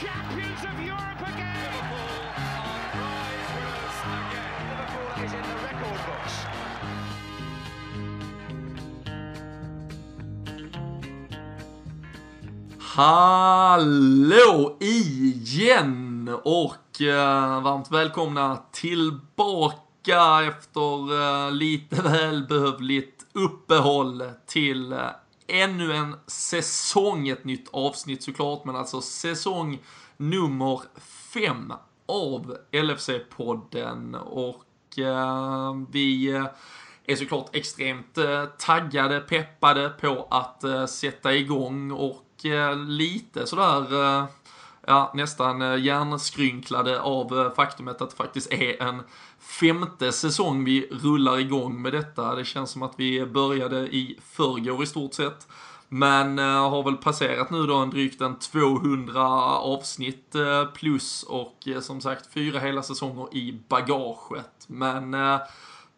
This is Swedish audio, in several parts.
champions of Europe again. Liverpool are prize winners again. Liverpool is in the record books. Hallå igen och eh, varmt välkomna tillbaka efter eh, lite välbehövligt uppehåll till eh, ännu en säsong, ett nytt avsnitt såklart, men alltså säsong nummer fem av LFC-podden och eh, vi eh, är såklart extremt eh, taggade, peppade på att eh, sätta igång och eh, lite sådär eh, ja, nästan eh, hjärnskrynklade av eh, faktumet att det faktiskt är en femte säsong vi rullar igång med detta. Det känns som att vi började i förrgår i stort sett. Men eh, har väl passerat nu då en drygt en 200 avsnitt eh, plus och eh, som sagt fyra hela säsonger i bagaget. Men eh,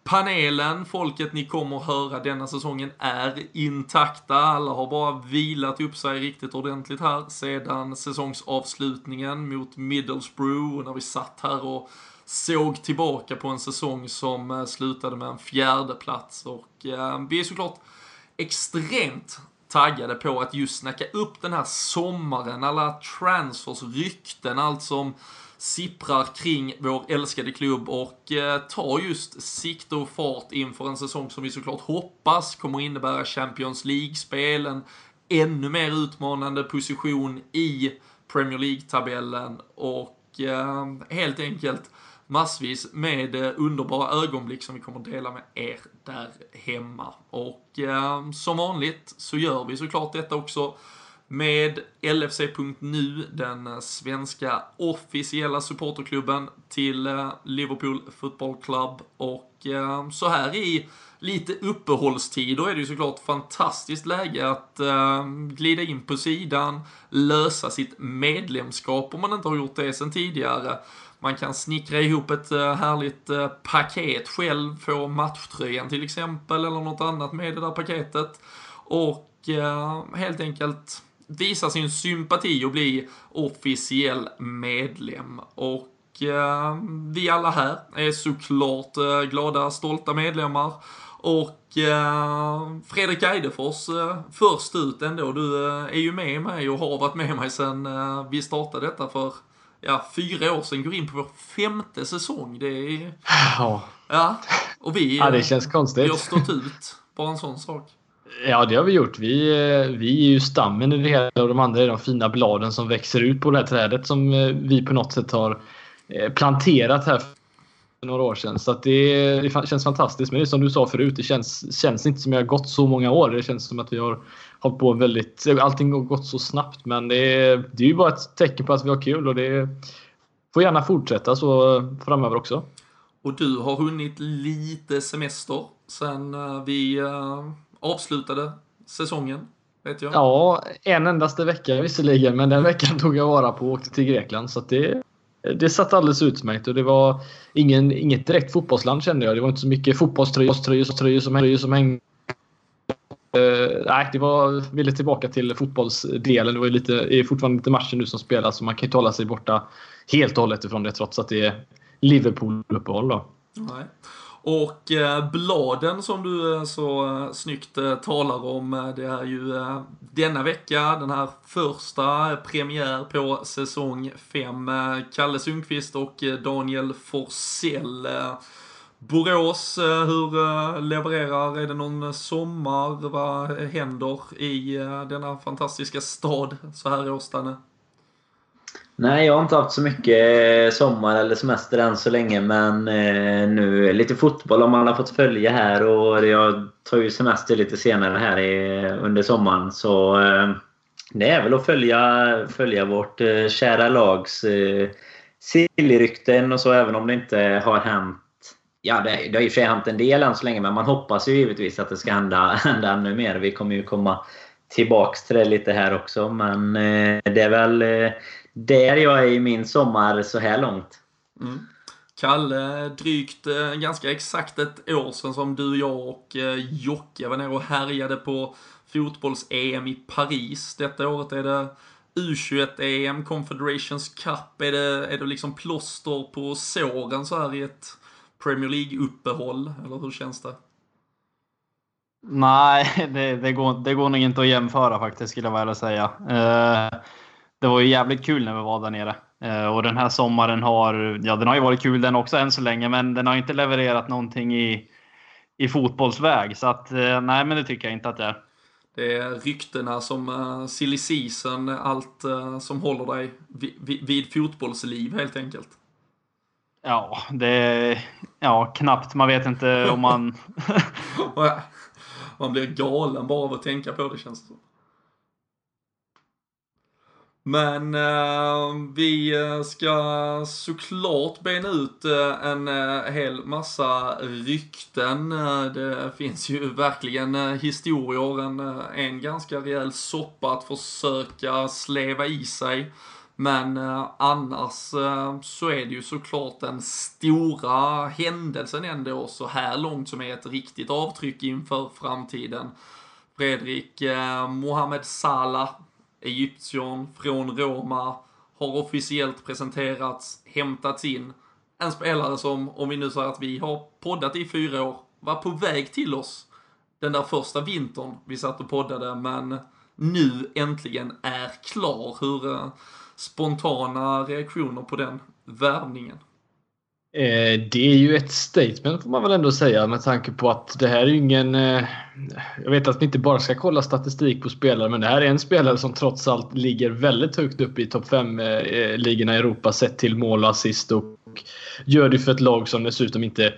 panelen, folket ni kommer höra denna säsongen är intakta. Alla har bara vilat upp sig riktigt ordentligt här sedan säsongsavslutningen mot Middlesbrough när vi satt här och såg tillbaka på en säsong som eh, slutade med en fjärde plats och eh, vi är såklart extremt taggade på att just snacka upp den här sommaren, alla transfers, rykten, allt som sipprar kring vår älskade klubb och eh, tar just sikte och fart inför en säsong som vi såklart hoppas kommer innebära Champions League-spel, en ännu mer utmanande position i Premier League-tabellen och eh, helt enkelt massvis med eh, underbara ögonblick som vi kommer dela med er där hemma. Och eh, som vanligt så gör vi såklart detta också med LFC.nu, den eh, svenska officiella supporterklubben till eh, Liverpool Football Club. Och eh, så här i lite uppehållstider är det ju såklart fantastiskt läge att eh, glida in på sidan, lösa sitt medlemskap om man inte har gjort det sedan tidigare. Man kan snickra ihop ett eh, härligt eh, paket själv, få matchtröjan till exempel eller något annat med det där paketet. Och eh, helt enkelt visa sin sympati och bli officiell medlem. Och vi alla här är såklart glada, stolta medlemmar. Och eh, Fredrik Eidefors eh, först ut ändå, du eh, är ju med mig och har varit med mig sedan vi startade detta för ja, fyra år sedan, går in på vår femte säsong. Det är... Ja, Ja, och vi, ja det känns vi konstigt. har stått ut. Bara en sån sak. Ja, det har vi gjort. Vi, eh, vi är ju stammen i det hela och de andra är de fina bladen som växer ut på det här trädet som eh, vi på något sätt har eh, planterat här för några år sedan. Så det, det känns fantastiskt. Men det är som du sa förut, det känns, känns inte som att jag har gått så många år. Det känns som att vi har hållit på väldigt... Allting har gått så snabbt men det är, det är ju bara ett tecken på att vi har kul och det får gärna fortsätta så framöver också. Och du har hunnit lite semester sen eh, vi eh, avslutade säsongen, vet jag. Ja, en endaste vecka visserligen, men den veckan tog jag vara på och åkte till Grekland. Så det, det satt alldeles utmärkt och det var ingen, inget direkt fotbollsland kände jag. Det var inte så mycket fotbollströjor tröjor, tröjor som, som hängde. Uh, nej, det var, ville tillbaka till fotbollsdelen. Det var ju lite, är fortfarande lite matcher nu som spelas så man kan ju inte hålla sig borta helt och hållet ifrån det trots att det är Liverpool-uppehåll. Då. Nej. Och eh, bladen som du eh, så eh, snyggt eh, talar om, eh, det är ju eh, denna vecka, den här första premiär på säsong 5. Kalle Sundqvist och Daniel Forsell. Borås, hur levererar? Är det någon sommar? Vad händer i denna fantastiska stad så här i Danne? Nej, jag har inte haft så mycket eh, sommar eller semester än så länge. Men eh, nu lite fotboll har man har fått följa här och jag tar ju semester lite senare här under sommaren. Så eh, det är väl att följa, följa vårt kära lags eh, sillrykten och så även om det inte har hänt Ja, det, det har i och för sig hänt en del än så länge, men man hoppas ju givetvis att det ska hända, hända ännu mer. Vi kommer ju komma tillbaks till det lite här också, men eh, det är väl eh, där jag är i min sommar så här långt. Mm. Kalle, drygt eh, ganska exakt ett år sedan som du, jag och eh, Jocke var nere och härjade på fotbolls-EM i Paris. Detta året är det U21-EM, Confederations Cup, är det, är det liksom plåster på såren så här i ett Premier League-uppehåll? Eller hur känns det? Nej, det, det, går, det går nog inte att jämföra faktiskt skulle jag vilja säga. Eh, det var ju jävligt kul när vi var där nere. Eh, och den här sommaren har, ja den har ju varit kul den också än så länge, men den har inte levererat någonting i, i fotbollsväg. Så att, eh, nej men det tycker jag inte att det är. Det är ryktena som uh, silly season, allt uh, som håller dig vid, vid, fotbollsliv helt enkelt. Ja, det... Ja, knappt. Man vet inte om man... man blir galen bara av att tänka på det känns det som. Men eh, vi eh, ska såklart bena ut eh, en eh, hel massa rykten. Eh, det finns ju verkligen eh, historier, en, en ganska rejäl soppa att försöka sleva i sig. Men annars så är det ju såklart den stora händelsen ändå så här långt som är ett riktigt avtryck inför framtiden. Fredrik Mohamed Salah Egyption från Roma har officiellt presenterats, hämtats in. En spelare som, om vi nu säger att vi har poddat i fyra år, var på väg till oss den där första vintern vi satt och poddade, men nu äntligen är klar. Hur eh, spontana reaktioner på den värvningen? Eh, det är ju ett statement får man väl ändå säga med tanke på att det här är ju ingen... Eh, jag vet att vi inte bara ska kolla statistik på spelare men det här är en spelare som trots allt ligger väldigt högt upp i topp 5-ligorna eh, i Europa sett till mål och assist och gör det för ett lag som dessutom inte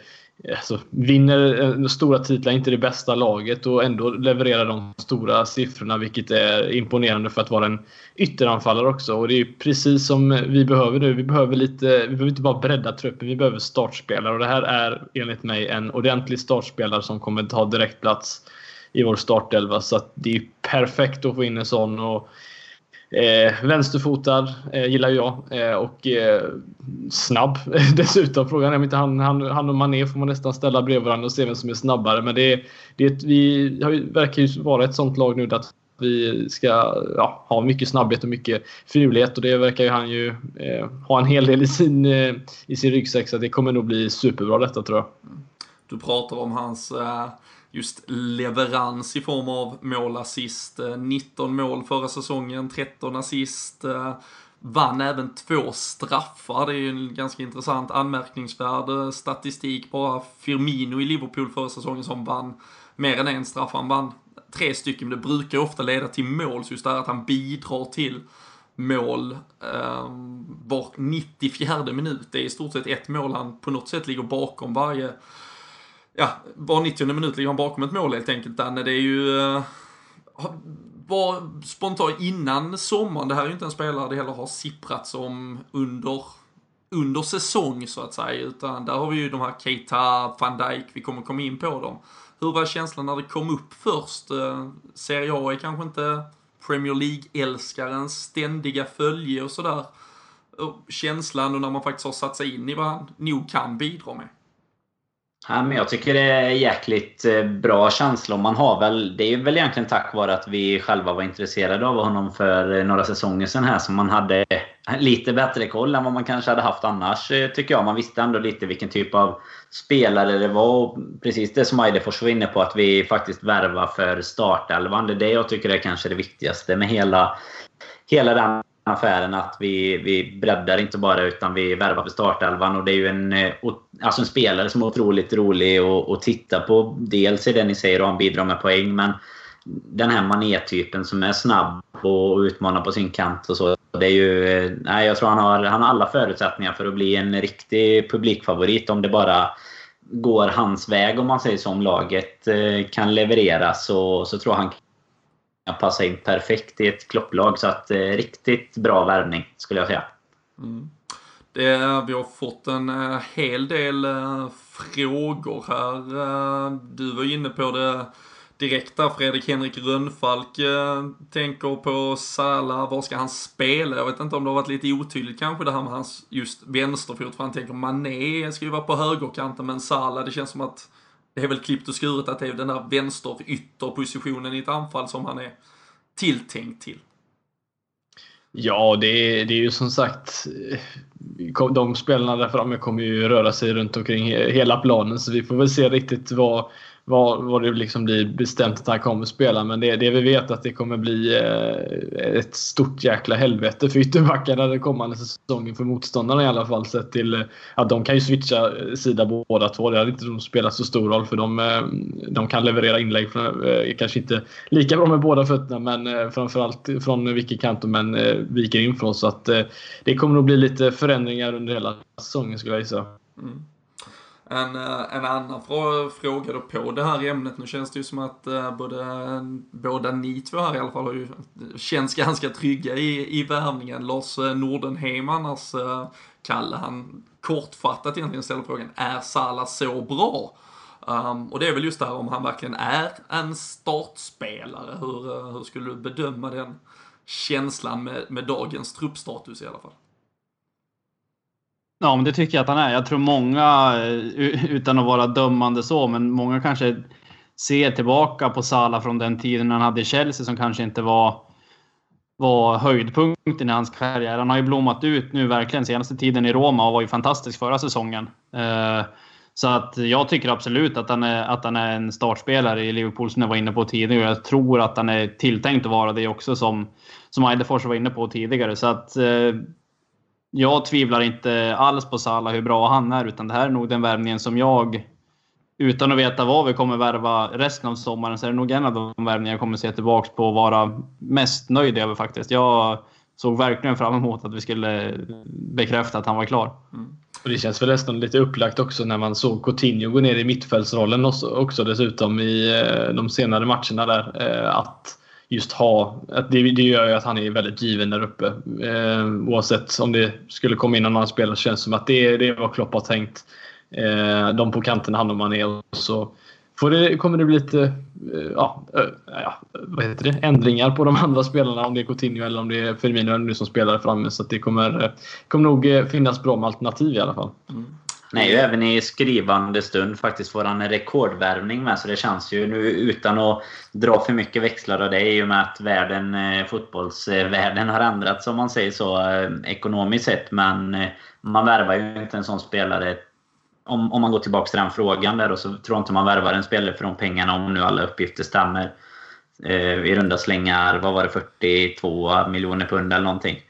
alltså, vinner eh, stora titlar, inte det bästa laget och ändå levererar de stora siffrorna vilket är imponerande för att vara en ytteranfallare också. Och det är precis som vi behöver nu. Vi behöver, lite, vi behöver inte bara bredda truppen, vi behöver startspelare och det här är enligt mig en ordentlig startspelare som kommer ta direkt plats i vår startelva. Så det är perfekt att få in en sån. Och Eh, vänsterfotad eh, gillar jag eh, och eh, snabb dessutom. Frågan är om inte han, han, han och Mané får man nästan ställa bredvid varandra och se vem som är snabbare. Men det, det, vi verkar ju vara ett sånt lag nu att vi ska ja, ha mycket snabbhet och mycket finurlighet och det verkar ju han ju eh, ha en hel del i sin, eh, i sin ryggsäck så det kommer nog bli superbra detta tror jag. Du pratar om hans eh, just leverans i form av mål, assist. Eh, 19 mål förra säsongen, 13 assist. Eh, vann även två straffar. Det är ju en ganska intressant anmärkningsvärd eh, statistik. Bara Firmino i Liverpool förra säsongen som vann mer än en straff. Han vann tre stycken, men det brukar ofta leda till mål. Så just det här att han bidrar till mål eh, var 94 minut. Det är i stort sett ett mål han på något sätt ligger bakom varje ja, var 90 minut ligger han bakom ett mål helt enkelt, Danne. Det är ju... Uh, var spontant innan sommaren, det här är ju inte en spelare det heller har sipprats om under, under säsong så att säga, utan där har vi ju de här Keita, van Dijk, vi kommer komma in på dem. Hur var känslan när det kom upp först? Uh, Serie A är kanske inte Premier League-älskarens ständiga följe och sådär. Känslan och när man faktiskt har satt sig in i vad han nog kan bidra med. Ja, men jag tycker det är jäkligt eh, bra känsla. Man har väl, det är väl egentligen tack vare att vi själva var intresserade av honom för eh, några säsonger sedan här som man hade lite bättre koll än vad man kanske hade haft annars eh, tycker jag. Man visste ändå lite vilken typ av spelare det var. Och precis det som Eidefors var inne på, att vi faktiskt värvar för startelvan. Det är det jag tycker är kanske det viktigaste med hela, hela den affären att vi, vi breddar inte bara utan vi värvar för startelvan. Och det är ju en, eh, alltså en spelare som är otroligt rolig att titta på. Dels i det ni säger och han bidrar med poäng men den här manétypen som är snabb och utmanar på sin kant och så. Det är ju, eh, nej, jag tror han har, han har alla förutsättningar för att bli en riktig publikfavorit om det bara går hans väg om man säger så. Om laget eh, kan leverera så, så tror jag han passa in perfekt i ett klopplag. Så att, eh, riktigt bra värvning skulle jag säga. Mm. Det, vi har fått en eh, hel del eh, frågor här. Eh, du var inne på det direkta. Fredrik Henrik Rönnfalk eh, tänker på Sala. Var ska han spela? Jag vet inte om det har varit lite otydligt kanske det här med hans just vänsterfot. För han tänker Mané ska ju vara på högerkanten men Sala, det känns som att det är väl klippt och skuret att det är den där vänster ytterpositionen i ett anfall som han är tilltänkt till. Ja, det är, det är ju som sagt eh, de spelarna där framme kommer ju röra sig runt omkring hela planen så vi får väl se riktigt vad, vad, vad det liksom blir bestämt att han kommer spela. Men det, det vi vet att det kommer bli eh, ett stort jäkla helvete för ytterbackarna den kommande säsongen för motståndarna i alla fall. Sett till eh, att de kan ju switcha eh, sida båda två. Det hade inte de spelat så stor roll för de, eh, de kan leverera inlägg. Från, eh, kanske inte lika bra med båda fötterna men framförallt från vilken kant de än viker in från. Så att det kommer nog bli lite förändringar under hela säsongen skulle jag gissa. Mm. En, eh, en annan fråga då på det här ämnet. Nu känns det ju som att eh, både, båda ni två här i alla fall har ju känts ganska trygga i, i värvningen. Lars eh, Nordenheim annars, Kalle, han kortfattat egentligen ställer frågan, är Salah så bra? Um, och det är väl just det här om han verkligen är en startspelare. Hur, hur skulle du bedöma den känslan med, med dagens truppstatus i alla fall? Ja, men det tycker jag att han är. Jag tror många, eh, utan att vara dömande så, men många kanske ser tillbaka på Sala från den tiden han hade Chelsea som kanske inte var, var höjdpunkten i hans karriär. Han har ju blommat ut nu verkligen senaste tiden i Roma och var ju fantastisk förra säsongen. Eh, så att jag tycker absolut att han, är, att han är en startspelare i Liverpool som jag var inne på tidigare. Jag tror att han är tilltänkt att vara det också som, som Eidefors var inne på tidigare. Så att eh, jag tvivlar inte alls på Salah hur bra han är, utan det här är nog den värvningen som jag, utan att veta vad vi kommer värva resten av sommaren, så är det nog en av de värvningar jag kommer se tillbaka på och vara mest nöjd över faktiskt. Jag såg verkligen fram emot att vi skulle bekräfta att han var klar. Mm. Och det känns väl nästan lite upplagt också när man såg Coutinho gå ner i mittfältsrollen också, också dessutom i eh, de senare matcherna där. Eh, att just ha, att det, det gör ju att han är väldigt given där uppe. Eh, oavsett om det skulle komma in någon annan spelare så känns det som att det, det är vad Klopp har tänkt. Eh, de på kanten handlar man är och så får det, kommer det bli lite eh, ja, eh, ja, vad heter det? ändringar på de andra spelarna. Om det är Coutinho eller om det är Firmino nu som spelar framme. Så det kommer, eh, kommer nog eh, finnas bra med alternativ i alla fall. Mm. Nej, ju även i skrivande stund faktiskt får han en rekordvärvning med. Så det känns ju nu utan att dra för mycket växlar av det i och med att världen, eh, fotbollsvärlden har ändrats om man säger så eh, ekonomiskt sett. Men eh, man värvar ju inte en sån spelare om, om man går tillbaka till den frågan där och så tror jag inte man värvar en spelare för de pengarna om nu alla uppgifter stämmer. I runda slängar, vad var det, 42 miljoner pund eller någonting.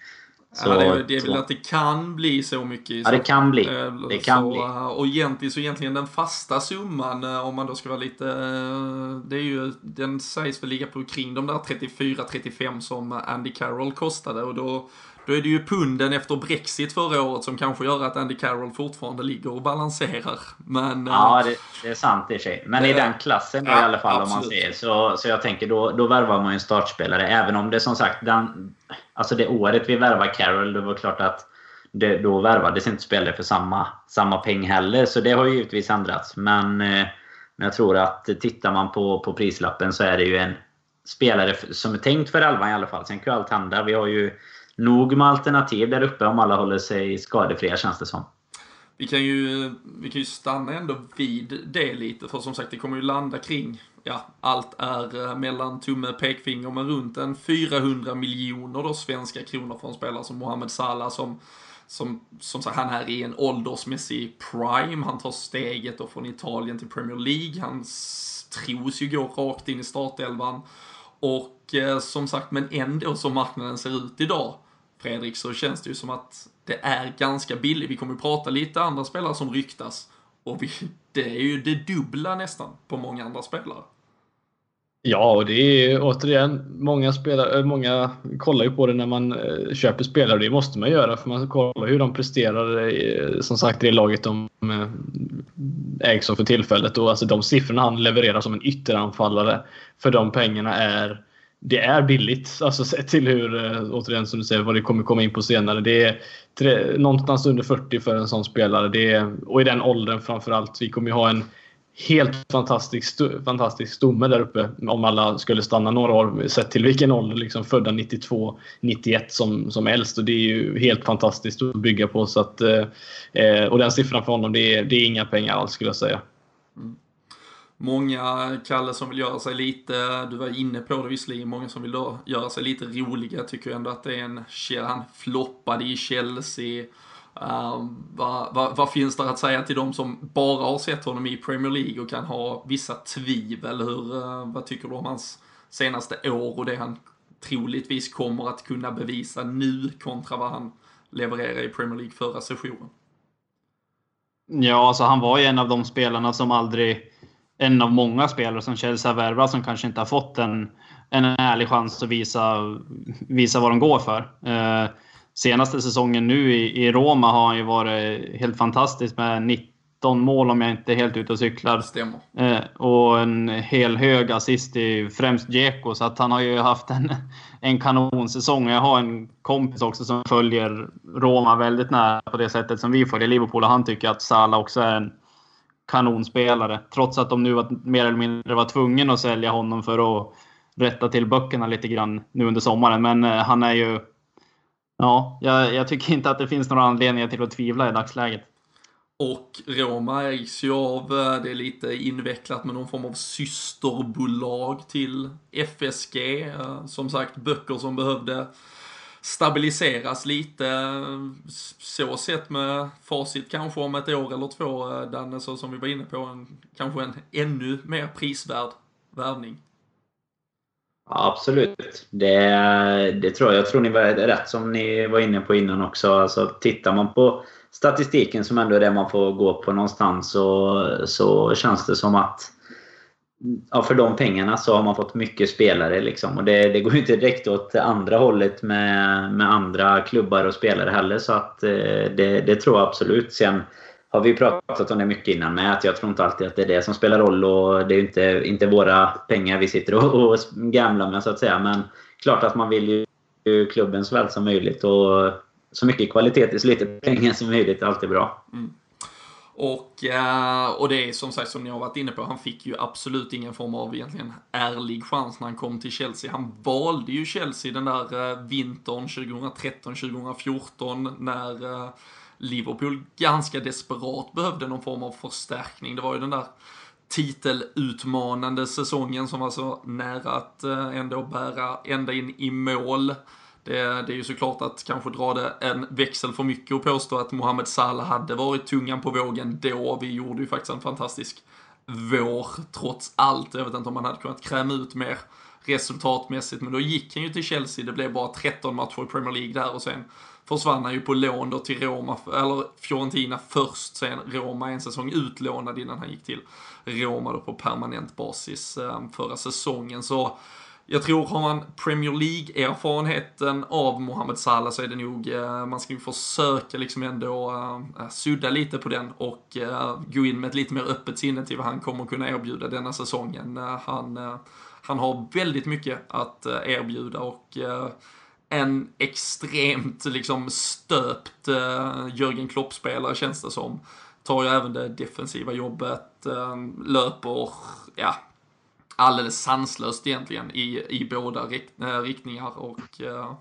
Så, ja, det, är, det är väl att det kan bli så mycket. Ja, det kan bli. Det kan så, bli. Och egentligen, så egentligen den fasta summan, eh, om man då ska vara lite, eh, det är ju, den sägs väl ligga på kring de där 34-35 som Andy Carroll kostade och då då är det ju punden efter Brexit förra året som kanske gör att Andy Carroll fortfarande ligger och balanserar. Men, ja, det, det är sant i sig. Men i den klassen ja, i alla fall absolut. om man ser. Så, så jag tänker då, då värvar man ju en startspelare. Även om det som sagt, den, alltså det året vi värvar Carroll, det var klart att det, då värvades inte spelare för samma, samma peng heller. Så det har ju givetvis ändrats. Men, eh, men jag tror att tittar man på, på prislappen så är det ju en spelare som är tänkt för elvan i alla fall. Sen kan ju allt hända. Vi har ju nog med alternativ där uppe om alla håller sig skadefria känns det som. Vi kan ju, vi kan ju stanna ändå vid det lite, för som sagt det kommer ju landa kring, ja, allt är eh, mellan tumme och pekfinger, men runt en 400 miljoner då svenska kronor för en spelare som Mohamed Salah som som, som sagt, han är i en åldersmässig prime. Han tar steget då från Italien till Premier League. Han tros ju gå rakt in i startelvan. Och eh, som sagt, men ändå som marknaden ser ut idag Fredrik, så känns det ju som att det är ganska billigt. Vi kommer att prata lite andra spelare som ryktas. Och vi, det är ju det dubbla nästan på många andra spelare. Ja, och det är återigen, många, spelare, eh, många kollar ju på det när man eh, köper spelare och det måste man göra för man kollar hur de presterar eh, som sagt i det laget de ägs av för tillfället. Och alltså de siffrorna han levererar som en ytteranfallare för de pengarna är det är billigt. Alltså sett till hur, återigen som du säger, vad det kommer komma in på senare. Det är tre, någonstans under 40 för en sån spelare. Det är, och i den åldern framförallt. Vi kommer ju ha en helt fantastisk, fantastisk stomme där uppe om alla skulle stanna några år sett till vilken ålder. Liksom födda 92, 91 som, som äldst. Och det är ju helt fantastiskt att bygga på. Så att, eh, eh, och den siffran för honom, det är, det är inga pengar alls skulle jag säga. Mm. Många, Kalle, som vill göra sig lite, du var inne på det visserligen, många som vill då göra sig lite roliga, tycker ändå att det är en, han floppade i Chelsea. Uh, vad, vad, vad, finns det att säga till de som bara har sett honom i Premier League och kan ha vissa tvivel? Hur, uh, vad tycker du om hans senaste år och det han troligtvis kommer att kunna bevisa nu kontra vad han levererade i Premier League förra sessionen? Ja, alltså han var ju en av de spelarna som aldrig... En av många spelare som Chelsea har värvat som kanske inte har fått en, en ärlig chans att visa, visa vad de går för. Uh, senaste säsongen nu i, i Roma har han ju varit helt fantastisk med 19 mål om jag inte är helt ute och cyklar. Eh, och en hel hög assist i främst Dzeko, så att han har ju haft en, en kanonsäsong. Jag har en kompis också som följer Roma väldigt nära på det sättet som vi följer Liverpool och han tycker att Salah också är en kanonspelare. Trots att de nu var, mer eller mindre var tvungna att sälja honom för att rätta till böckerna lite grann nu under sommaren. Men eh, han är ju Ja, jag, jag, tycker inte att det finns några anledningar till att tvivla i dagsläget. Och Roma ägs ju av, eh, det är lite invecklat med någon form av systerbolag till FSG. Eh, som sagt, böcker som behövde stabiliseras lite. Eh, så sett med facit kanske om ett år eller två, Danne, så som vi var inne på, en, kanske en ännu mer prisvärd värvning. Absolut. Det, det tror jag. Jag tror ni var rätt som ni var inne på innan också. Alltså, tittar man på statistiken som ändå är det man får gå på någonstans så, så känns det som att ja, för de pengarna så har man fått mycket spelare. Liksom. Och det, det går ju inte direkt åt andra hållet med, med andra klubbar och spelare heller. Så att, eh, det, det tror jag absolut. Sen har vi pratat om det mycket innan med. Att jag tror inte alltid att det är det som spelar roll. Och det är inte, inte våra pengar vi sitter och, och gamlar med så att säga. Men klart att man vill ju klubben så väl som möjligt. Och så mycket kvalitet i så lite pengar som möjligt är alltid bra. Mm. Och, eh, och det är som sagt som ni har varit inne på, han fick ju absolut ingen form av egentligen ärlig chans när han kom till Chelsea. Han valde ju Chelsea den där eh, vintern 2013-2014 när eh, Liverpool ganska desperat behövde någon form av förstärkning. Det var ju den där titelutmanande säsongen som var så nära att eh, ändå bära ända in i mål. Det, det är ju såklart att kanske dra det en växel för mycket och påstå att Mohamed Salah hade varit tungan på vågen då. Vi gjorde ju faktiskt en fantastisk vår trots allt. Jag vet inte om man hade kunnat kräma ut mer resultatmässigt, men då gick han ju till Chelsea. Det blev bara 13 matcher i Premier League där och sen försvann han ju på lån då till Roma, eller Fiorentina först, sen Roma en säsong utlånad innan han gick till Roma då på permanent basis ehm, förra säsongen. Så jag tror, har man Premier League-erfarenheten av Mohamed Salah så är det nog, eh, man ska ju försöka liksom ändå uh, sudda lite på den och uh, gå in med ett lite mer öppet sinne till vad han kommer kunna erbjuda denna säsongen. Uh, han, han har väldigt mycket att erbjuda och en extremt liksom stöpt eh, Jörgen Klopp-spelare känns det som. Tar ju även det defensiva jobbet, eh, löper, ja, alldeles sanslöst egentligen i, i båda eh, riktningar och uh,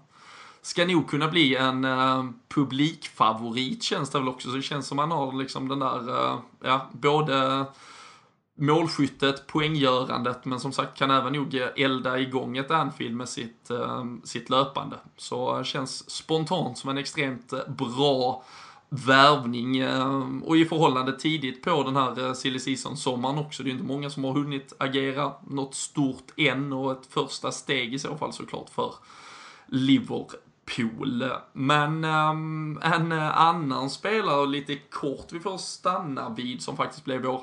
ska nog kunna bli en uh, publikfavorit känns det väl också. Så det känns som han har liksom den där, uh, ja, både målskyttet, poänggörandet, men som sagt kan även nog elda igång ett Anfield med sitt, eh, sitt löpande. Så eh, känns spontant som en extremt eh, bra värvning eh, och i förhållande tidigt på den här silly season-sommaren också. Det är inte många som har hunnit agera något stort än och ett första steg i så fall såklart för Liverpool. Men um, en annan spelare, lite kort vi får stanna vid, som faktiskt blev vår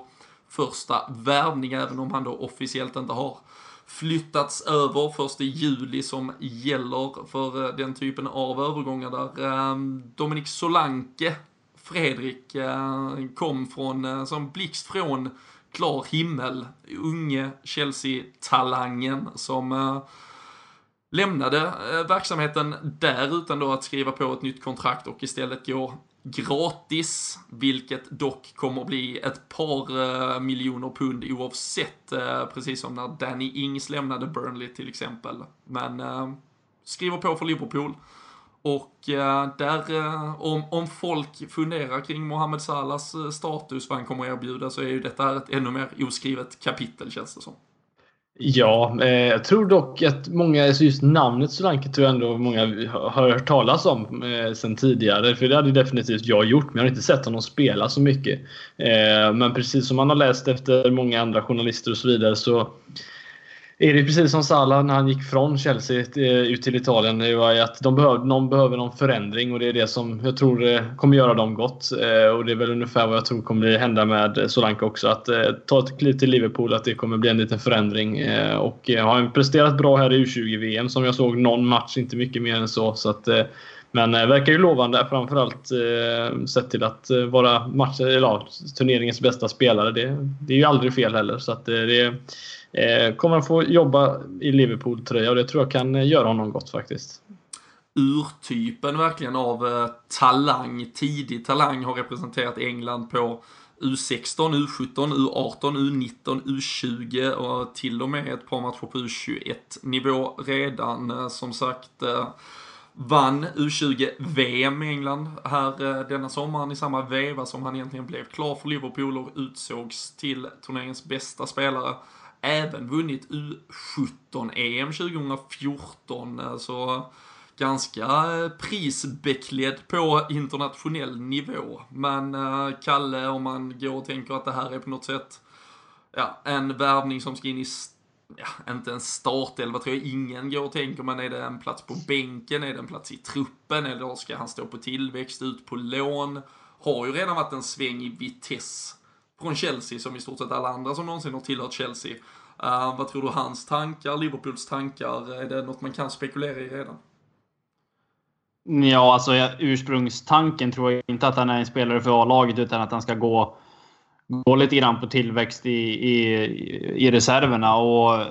första värvning, även om han då officiellt inte har flyttats över först i juli som gäller för eh, den typen av övergångar där. Ehm, Dominik Solanke, Fredrik, eh, kom från, eh, som blixt från klar himmel, unge Chelsea-talangen som lämnade verksamheten där utan då att skriva på ett nytt kontrakt och istället gå gratis, vilket dock kommer bli ett par eh, miljoner pund oavsett, eh, precis som när Danny Ings lämnade Burnley till exempel. Men eh, skriver på för Liverpool Och eh, där, eh, om, om folk funderar kring Mohamed Salahs eh, status, vad han kommer att erbjuda, så är ju detta ett ännu mer oskrivet kapitel känns det som. Ja, eh, jag tror dock att många, alltså just namnet Solanke tror jag ändå många har hört talas om eh, sen tidigare. För det hade definitivt jag gjort, men jag har inte sett honom spela så mycket. Eh, men precis som man har läst efter många andra journalister och så vidare så är det precis som Salah när han gick från Chelsea eh, ut till Italien. Det var att de behöver, någon behöver någon förändring och det är det som jag tror eh, kommer göra dem gott. Eh, och det är väl ungefär vad jag tror kommer hända med Solanke också. Att ta ett kliv till Liverpool, att det kommer bli en liten förändring. Och har han presterat bra här i U20-VM som jag såg någon match, inte mycket mer än så. så att, men verkar ju lovande framförallt sett till att vara match, eller, turneringens bästa spelare. Det, det är ju aldrig fel heller. Så att det Eh, kommer han få jobba i Liverpool-tröja och det tror jag kan eh, göra honom gott faktiskt. Urtypen verkligen av eh, talang, tidig talang, har representerat England på U16, U17, U18, U19, U20 och till och med ett par matcher på U21-nivå redan. Eh, som sagt, vann U20-VM i England här denna sommaren i samma veva som han egentligen blev klar för Liverpool och utsågs till turneringens bästa spelare även vunnit U17-EM 2014. Så ganska eh, prisbeklädd på internationell nivå. Men eh, Kalle, om man går och tänker att det här är på något sätt ja, en värvning som ska in i ja, inte en startelva tror jag ingen går och tänker, men är det en plats på bänken, är det en plats i truppen, eller ska han stå på tillväxt, ut på lån? Har ju redan varit en sväng i Vitesse från Chelsea som i stort sett alla andra som någonsin har tillhört Chelsea. Uh, vad tror du hans tankar, Liverpools tankar, är det något man kan spekulera i redan? Ja, alltså ursprungstanken tror jag inte att han är en spelare för A-laget utan att han ska gå, gå lite grann på tillväxt i, i, i reserverna. Och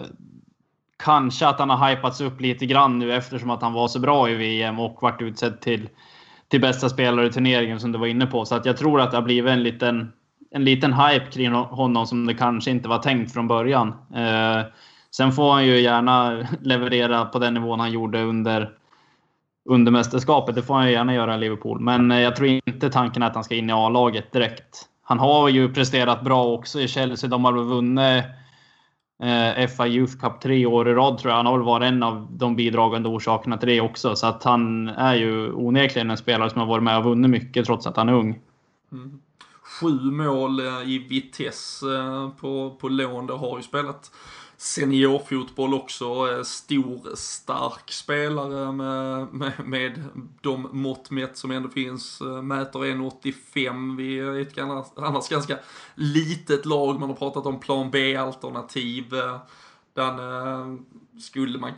kanske att han har hypats upp lite grann nu eftersom att han var så bra i VM och varit utsedd till, till bästa spelare i turneringen som du var inne på. Så att jag tror att det har blivit en liten en liten hype kring honom som det kanske inte var tänkt från början. Eh, sen får han ju gärna leverera på den nivån han gjorde under, under mästerskapet. Det får han ju gärna göra i Liverpool. Men eh, jag tror inte tanken är att han ska in i A-laget direkt. Han har ju presterat bra också i Chelsea. De har väl vunnit eh, FA Youth Cup tre år i rad tror jag. Han har väl varit en av de bidragande orsakerna till det också. Så att han är ju onekligen en spelare som har varit med och vunnit mycket trots att han är ung. Mm sju mål eh, i Vitesse eh, på, på lån. Det har ju spelat seniorfotboll också. Eh, stor, stark spelare med, med, med de mått mätt som ändå finns. Mäter 1,85. Vi är ett annars ganska litet lag. Man har pratat om plan B-alternativ. Den skulle man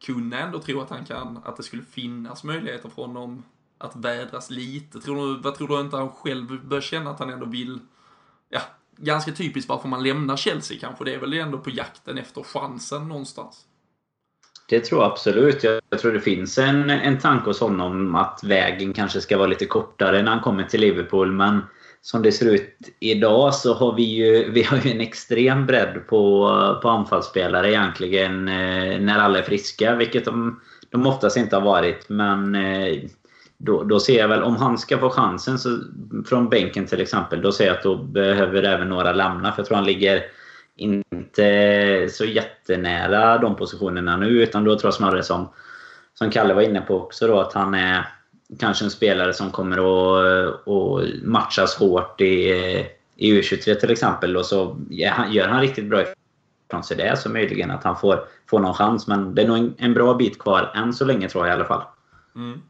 kunna ändå tro att han kan, att det skulle finnas möjligheter för honom att vädras lite? Tror du, vad tror du inte han själv bör känna att han ändå vill, ja, ganska typiskt varför man lämnar Chelsea kanske. Det är väl ändå på jakten efter chansen någonstans. Det tror jag absolut. Jag tror det finns en, en tanke hos honom att vägen kanske ska vara lite kortare när han kommer till Liverpool. Men som det ser ut idag så har vi ju, vi har ju en extrem bredd på, på anfallsspelare egentligen eh, när alla är friska. Vilket de, de oftast inte har varit. Men eh, då, då ser jag väl, om han ska få chansen så, från bänken till exempel, då ser jag att då behöver även några lämna. För jag tror han ligger inte så jättenära de positionerna nu. Utan då tror jag snarare som, som Kalle var inne på också då, att han är kanske en spelare som kommer att, att matchas hårt i, i U23 till exempel. Och så gör han riktigt bra ifrån sig det så möjligen att han får, får någon chans. Men det är nog en, en bra bit kvar än så länge tror jag i alla fall. Mm.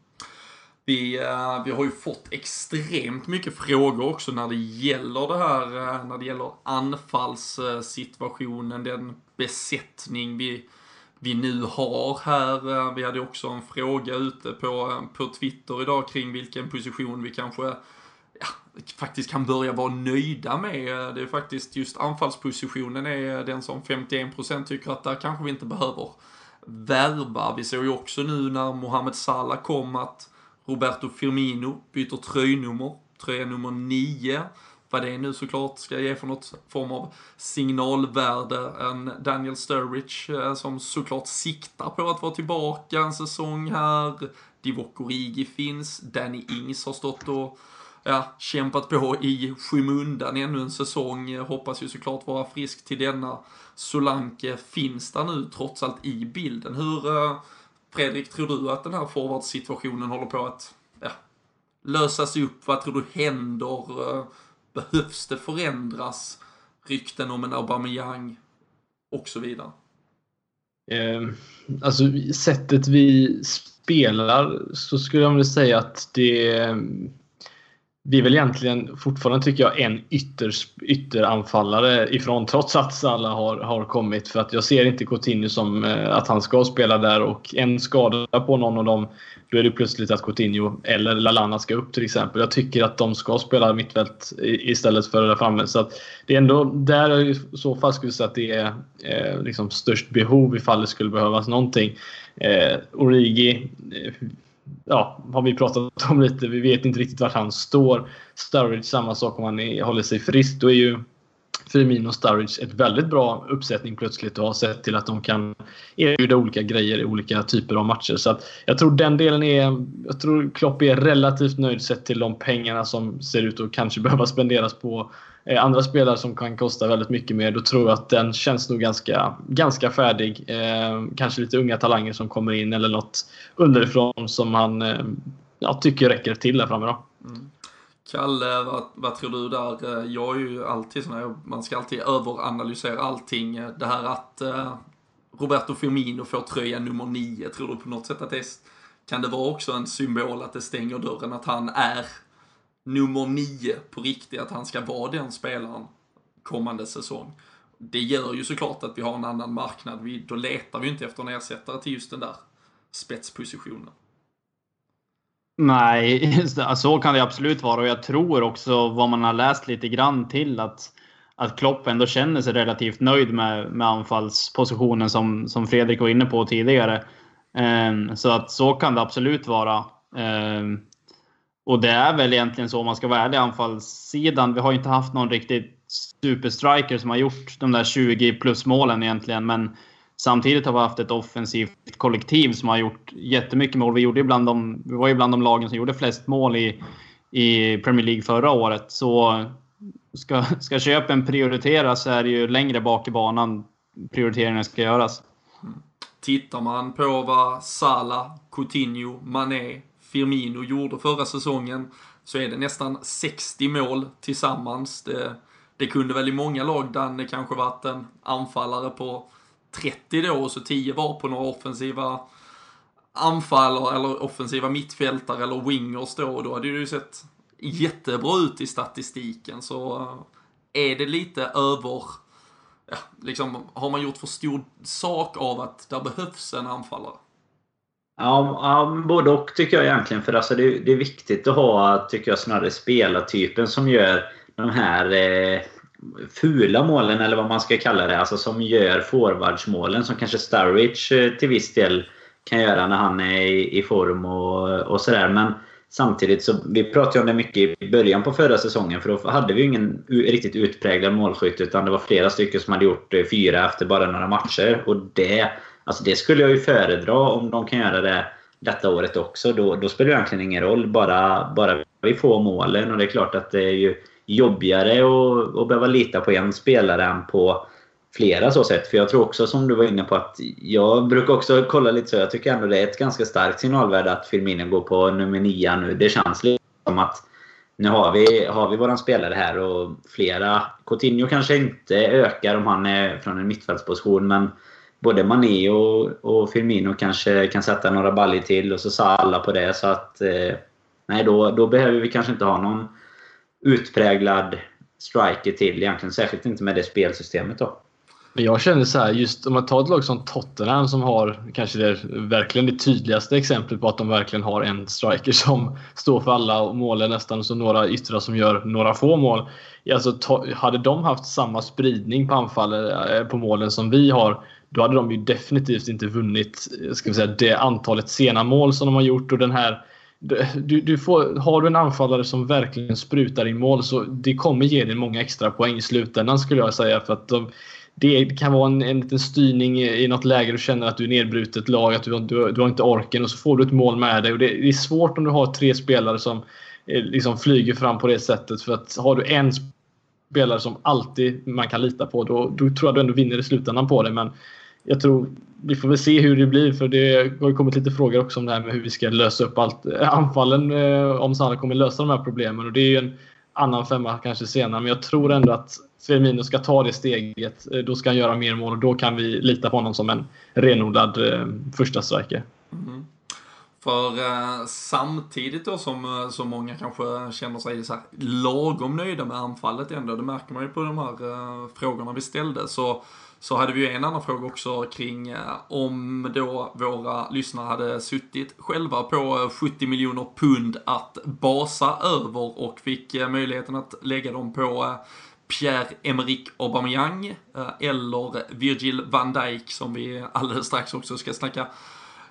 Vi, uh, vi har ju fått extremt mycket frågor också när det gäller det här, uh, när det gäller anfallssituationen, den besättning vi, vi nu har här. Uh, vi hade också en fråga ute på, på Twitter idag kring vilken position vi kanske ja, faktiskt kan börja vara nöjda med. Det är faktiskt just anfallspositionen är den som 51% tycker att där kanske vi inte behöver värva. Vi såg ju också nu när Mohamed Salah kom att Roberto Firmino byter tröjnummer, tröja nummer 9. vad det nu såklart ska ge för något form av signalvärde. En Daniel Sturridge eh, som såklart siktar på att vara tillbaka en säsong här. Divock Origi finns, Danny Ings har stått och ja, kämpat på i skymundan ännu en säsong. Hoppas ju såklart vara frisk till denna. Solanke finns där nu trots allt i bilden. Hur, eh, Fredrik, tror du att den här forwardsituationen håller på att ja, lösas upp? Vad tror du händer? Eh, behövs det förändras? Rykten om en Aubameyang och så vidare. Eh, alltså sättet vi spelar så skulle jag vilja säga att det vi är väl egentligen fortfarande tycker jag en ytter, ytteranfallare ifrån trots att Salah har, har kommit. För att jag ser inte Coutinho som eh, att han ska spela där och en skada på någon av dem då är det plötsligt att Coutinho eller Lalana ska upp till exempel. Jag tycker att de ska spela mittfält istället för där framme. Så att det är ändå där i så fall skulle säga att det är eh, liksom störst behov ifall det skulle behövas någonting. Eh, Origi eh, ja, har vi pratat om lite. Vi vet inte riktigt vart han står. Sturridge samma sak om han är, håller sig frisk. Då är ju Firmino och Sturridge ett väldigt bra uppsättning plötsligt och har sett till att de kan erbjuda olika grejer i olika typer av matcher. Så att jag tror den delen är... Jag tror Klopp är relativt nöjd sett till de pengarna som ser ut att kanske behöva spenderas på Eh, andra spelare som kan kosta väldigt mycket mer. Då tror jag att den känns nog ganska, ganska färdig. Eh, kanske lite unga talanger som kommer in eller något underifrån som han eh, ja, tycker räcker till där framme. Då. Mm. Kalle, vad, vad, tror du där? Eh, jag är ju alltid sån här, man ska alltid överanalysera allting. Eh, det här att eh, Roberto Firmino får tröja nummer nio, tror du på något sätt att det kan det vara också en symbol att det stänger dörren, att han är nummer nio på riktigt, att han ska vara den spelaren kommande säsong. Det gör ju såklart att vi har en annan marknad, vi, då letar vi inte efter en ersättare till just den där spetspositionen. Nej, alltså, så kan det absolut vara och jag tror också vad man har läst lite grann till att, att Klopp ändå känner sig relativt nöjd med, med anfallspositionen som, som Fredrik var inne på tidigare. Ehm, så att så kan det absolut vara. Ehm, och det är väl egentligen så om man ska vara ärlig anfallssidan. Vi har inte haft någon riktigt superstriker som har gjort de där 20 plus målen egentligen. Men Samtidigt har vi haft ett offensivt kollektiv som har gjort jättemycket mål. Vi, gjorde bland de, vi var ju bland de lagen som gjorde flest mål i, i Premier League förra året. Så ska, ska köpen prioriteras så är det ju längre bak i banan prioriteringen ska göras. Tittar man på vad Salah, Coutinho, Mané, Firmino gjorde förra säsongen så är det nästan 60 mål tillsammans. Det, det kunde väl i många lag, där det kanske varit en anfallare på 30 då och så 10 var på några offensiva anfallare eller offensiva mittfältare eller wingers då och då hade det ju sett jättebra ut i statistiken så eh, är det lite över ja, liksom, har man gjort för stor sak av att det behövs en anfallare? Ja, ja, både och tycker jag egentligen. För alltså det, det är viktigt att ha, tycker jag, snarare spelartypen som gör de här eh, fula målen, eller vad man ska kalla det. Alltså som gör forwardsmålen, som kanske Sturridge eh, till viss del kan göra när han är i, i form och, och sådär. Men samtidigt så, vi pratade ju om det mycket i början på förra säsongen, för då hade vi ju ingen riktigt utpräglad målskytt, utan det var flera stycken som hade gjort eh, fyra efter bara några matcher. Och det, alltså det skulle jag ju föredra om de kan göra det detta året också. Då, då spelar det egentligen ingen roll, bara, bara vi får målen. Och det är klart att det är ju jobbigare att, att behöva lita på en spelare än på flera så sätt. För jag tror också som du var inne på att jag brukar också kolla lite så. Jag tycker ändå det är ett ganska starkt signalvärde att Firmino går på nummer 9 nu. Det känns lite som att nu har vi, har vi våran spelare här och flera. Coutinho kanske inte ökar om han är från en mittfältsposition men både Mané och, och Firmino kanske kan sätta några baljor till och så sa alla på det. Så att eh, nej, då, då behöver vi kanske inte ha någon utpräglad striker till egentligen. Särskilt inte med det spelsystemet då. Men jag känner så här, just om man tar ett lag som Tottenham som har kanske det verkligen det tydligaste exemplet på att de verkligen har en striker som står för alla målen nästan och så några yttrar som gör några få mål. Alltså, hade de haft samma spridning på anfall, eh, på målen som vi har då hade de ju definitivt inte vunnit eh, ska vi säga, det antalet sena mål som de har gjort och den här du, du får, har du en anfallare som verkligen sprutar i mål så det kommer ge dig många extra poäng i slutändan skulle jag säga. För att de, det kan vara en, en liten styrning i, i något läge du känner att du är nedbrutet lag, att du, du, du har inte orken och så får du ett mål med dig. Och det, det är svårt om du har tre spelare som eh, liksom flyger fram på det sättet. För att har du en spelare som alltid man kan lita på, då, då tror jag du ändå vinner i slutändan på det. Men jag tror vi får väl se hur det blir för det har kommit lite frågor också om det här med hur vi ska lösa upp allt. Eh, anfallen, eh, om Sanna kommer lösa de här problemen och det är ju en annan femma kanske senare. Men jag tror ändå att Firmino ska ta det steget. Eh, då ska han göra mer mål och då kan vi lita på honom som en renodlad eh, första striker. Mm. För eh, samtidigt då som eh, så många kanske känner sig så här lagom nöjda med anfallet ändå, det märker man ju på de här eh, frågorna vi ställde, så så hade vi ju en annan fråga också kring eh, om då våra lyssnare hade suttit själva på eh, 70 miljoner pund att basa över och fick eh, möjligheten att lägga dem på Pierre-Emerick Aubameyang eller Virgil van Dijk som vi alldeles strax också ska snacka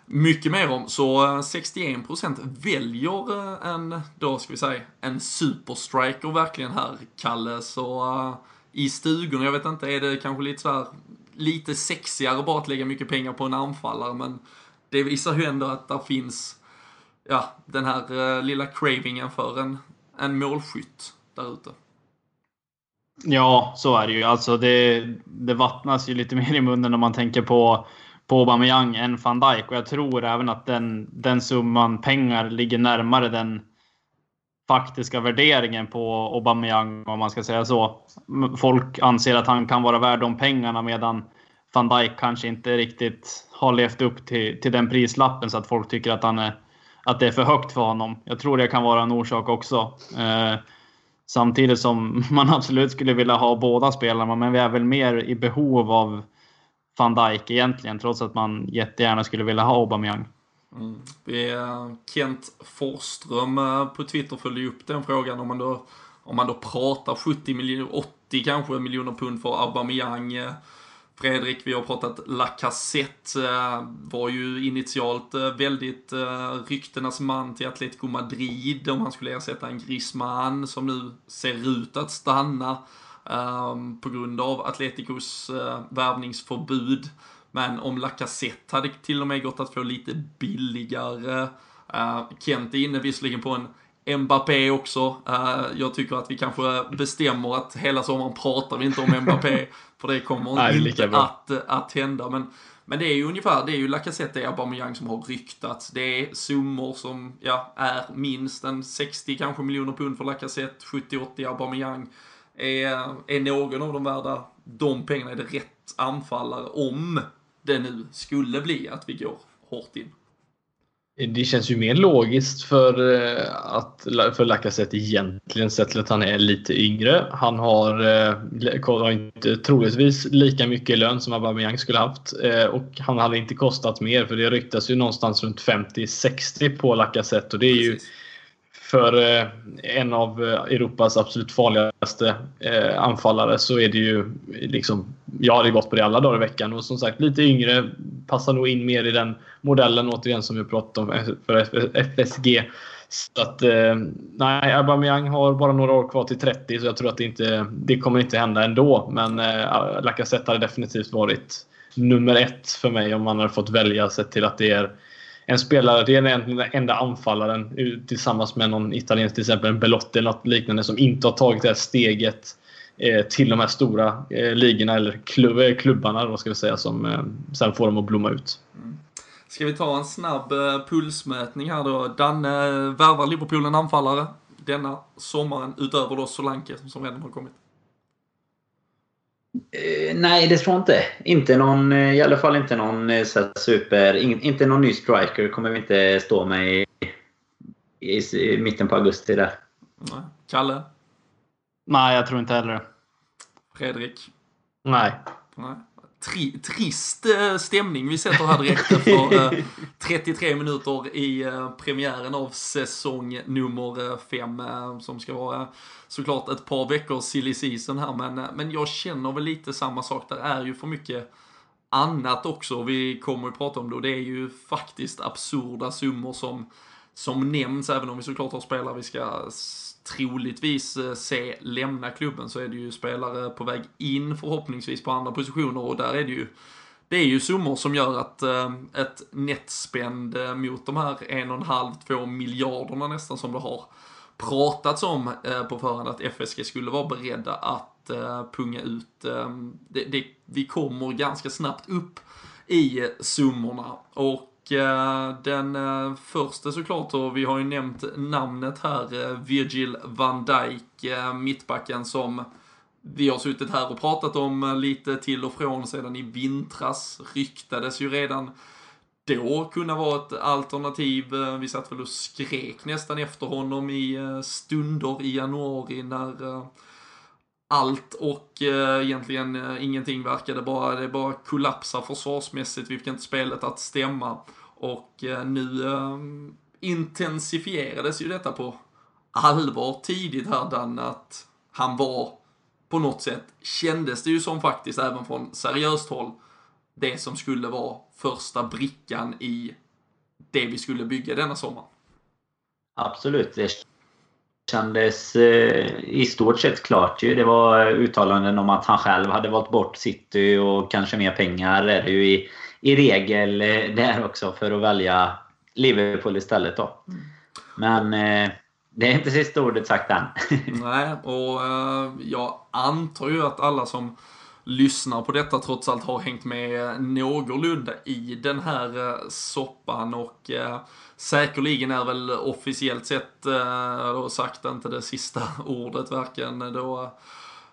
mycket mer om. Så eh, 61% väljer eh, en, då ska vi säga, en superstriker verkligen här, Kalle. Så eh, i stugorna. Jag vet inte, är det kanske lite så här, lite sexigare bara att lägga mycket pengar på en anfallare, men det visar ju ändå att det finns, ja, den här uh, lilla cravingen för en, en målskytt där ute. Ja, så är det ju. Alltså det, det vattnas ju lite mer i munnen när man tänker på, på Aubameyang än van Dijk. Och jag tror även att den, den summan pengar ligger närmare den faktiska värderingen på Aubameyang om man ska säga så. Folk anser att han kan vara värd de pengarna medan van Dijk kanske inte riktigt har levt upp till, till den prislappen så att folk tycker att, han är, att det är för högt för honom. Jag tror det kan vara en orsak också. Eh, samtidigt som man absolut skulle vilja ha båda spelarna, men vi är väl mer i behov av van Dijk egentligen, trots att man jättegärna skulle vilja ha Aubameyang. Mm. Vi, Kent Forsström eh, på Twitter följde upp den frågan om man då, om man då pratar 70 miljoner, 80 kanske miljoner pund för Aubameyang. Eh. Fredrik, vi har pratat Lacazette, eh, var ju initialt väldigt ryktenas man till Atletico Madrid om han skulle ersätta en Griezmann som nu ser ut att stanna på grund av Atleticos värvningsförbud. Men om Lacazette hade till och med gått att få lite billigare. Uh, Kent är inne visserligen på en Mbappé också. Uh, jag tycker att vi kanske bestämmer att hela sommaren pratar vi inte om Mbappé. för det kommer Nej, inte att, att hända. Men, men det är ju ungefär, det är ju Lacazette och Aubameyang som har ryktats. Det är summor som, ja, är minst en 60 kanske miljoner pund för Lacazette, 70-80 Aubameyang. Är, är någon av dem värda de pengarna? Är det rätt anfallare om det nu skulle bli att vi går hårt in. Det känns ju mer logiskt för, eh, att, för Lacazette egentligen sett till att han är lite yngre. Han har, eh, har inte troligtvis lika mycket lön som Aubameyang skulle haft eh, och han hade inte kostat mer för det ryktas ju någonstans runt 50-60 på Lacazette och det är Precis. ju för eh, en av eh, Europas absolut farligaste eh, anfallare så är det ju liksom, jag hade gått på det alla dagar i veckan och som sagt lite yngre, passar nog in mer i den modellen återigen som vi pratade om för FSG. Så att, nej, Aubameyang har bara några år kvar till 30 så jag tror att det inte det kommer inte hända ändå. Men eh, Lacazette hade definitivt varit nummer ett för mig om man hade fått välja sett till att det är en spelare, det är den enda anfallaren tillsammans med någon italiensk, till exempel en Belotti eller något liknande, som inte har tagit det här steget eh, till de här stora eh, ligorna eller klubb, eh, klubbarna då ska vi säga, som eh, sen får dem att blomma ut. Mm. Ska vi ta en snabb eh, pulsmätning här då? Danne, eh, värvar Liverpool en anfallare denna sommaren utöver då Solanke som redan har kommit? Eh, nej, det tror jag inte. Inte någon, eh, I alla fall inte någon eh, så super... In, inte någon ny striker kommer vi inte stå med i, i, i mitten på augusti där. Nej. Kalle? Nej, jag tror inte heller det. Fredrik? Nej. Nej tri trist stämning vi sätter här direkt efter 33 eh, minuter i eh, premiären av säsong nummer 5 som ska vara såklart ett par veckors silly season här men, eh, men jag känner väl lite samma sak. Där är ju för mycket annat också. Vi kommer ju prata om det och det är ju faktiskt absurda summor som som nämns, även om vi såklart har spelare vi ska troligtvis eh, se lämna klubben, så är det ju spelare på väg in förhoppningsvis på andra positioner och där är det ju det är ju summor som gör att eh, ett nettspend eh, mot de här en och en halv, två miljarderna nästan som det har pratats om eh, på förhand att FSG skulle vara beredda att eh, punga ut. Eh, det, det, vi kommer ganska snabbt upp i summorna. Och eh, den eh, första såklart, och vi har ju nämnt namnet här, eh, Virgil van Dijk, eh, mittbacken som vi har suttit här och pratat om eh, lite till och från sedan i vintras. Ryktades ju redan då kunna vara ett alternativ. Eh, vi satt väl och skrek nästan efter honom i eh, stunder i januari när eh, allt och eh, egentligen ingenting verkade bara, det bara kollapsa försvarsmässigt. Vi fick inte spelet att stämma. Och nu intensifierades ju detta på allvar tidigt här Dan, att han var på något sätt, kändes det ju som faktiskt även från seriöst håll, det som skulle vara första brickan i det vi skulle bygga denna sommar. Absolut. Det kändes eh, i stort sett klart ju. Det var uttalanden om att han själv hade valt bort City och kanske mer pengar är det ju i, i regel eh, där också för att välja Liverpool istället då. Men eh, det är inte sista ordet sagt än. Nej, och jag antar ju att alla som lyssnar på detta trots allt har hängt med någorlunda i den här eh, soppan och eh, säkerligen är väl officiellt sett, eh, då sagt inte det sista ordet varken då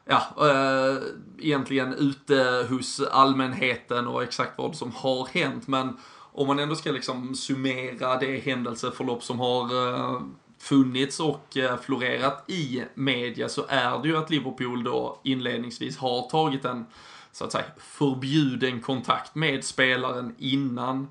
ja, eh, egentligen ute hos allmänheten och exakt vad som har hänt. Men om man ändå ska liksom summera det händelseförlopp som har eh, funnits och eh, florerat i media så är det ju att Liverpool då inledningsvis har tagit en så att säga förbjuden kontakt med spelaren innan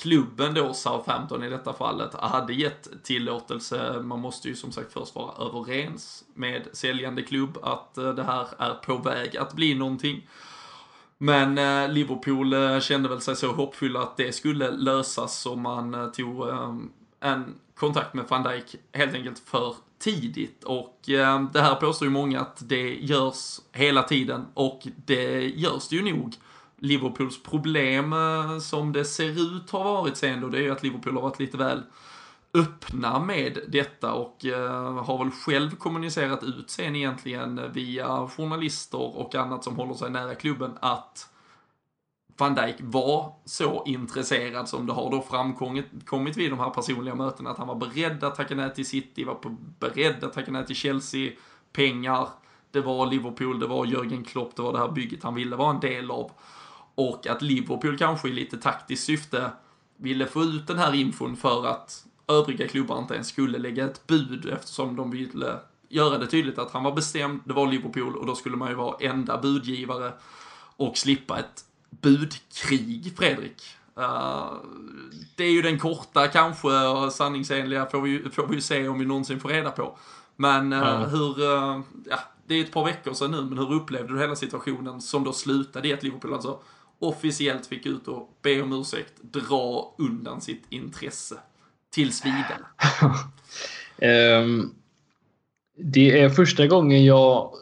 klubben då, Southampton i detta fallet, hade gett tillåtelse. Man måste ju som sagt först vara överens med säljande klubb att eh, det här är på väg att bli någonting. Men eh, Liverpool kände väl sig så hoppfulla att det skulle lösas så man tog ehm, en kontakt med van Dijk helt enkelt för tidigt. Och eh, det här påstår ju många att det görs hela tiden och det görs det ju nog. Liverpools problem eh, som det ser ut har varit sen då, det är ju att Liverpool har varit lite väl öppna med detta och eh, har väl själv kommunicerat ut sen egentligen via journalister och annat som håller sig nära klubben att van Dijk var så intresserad som det har då framkommit vid de här personliga mötena att han var beredd att tacka nej till City, var på, beredd att tacka nej till Chelsea, pengar, det var Liverpool, det var Jörgen Klopp, det var det här bygget han ville vara en del av. Och att Liverpool kanske i lite taktiskt syfte ville få ut den här infon för att övriga klubbar inte ens skulle lägga ett bud eftersom de ville göra det tydligt att han var bestämd, det var Liverpool och då skulle man ju vara enda budgivare och slippa ett budkrig, Fredrik. Uh, det är ju den korta kanske och sanningsenliga får vi, får vi ju se om vi någonsin får reda på. Men uh, Ja. hur, uh, ja, det är ett par veckor sedan nu, men hur upplevde du hela situationen som då slutade i att Liverpool alltså officiellt fick ut och be om ursäkt, dra undan sitt intresse tills vidare? Ehm, det är första gången jag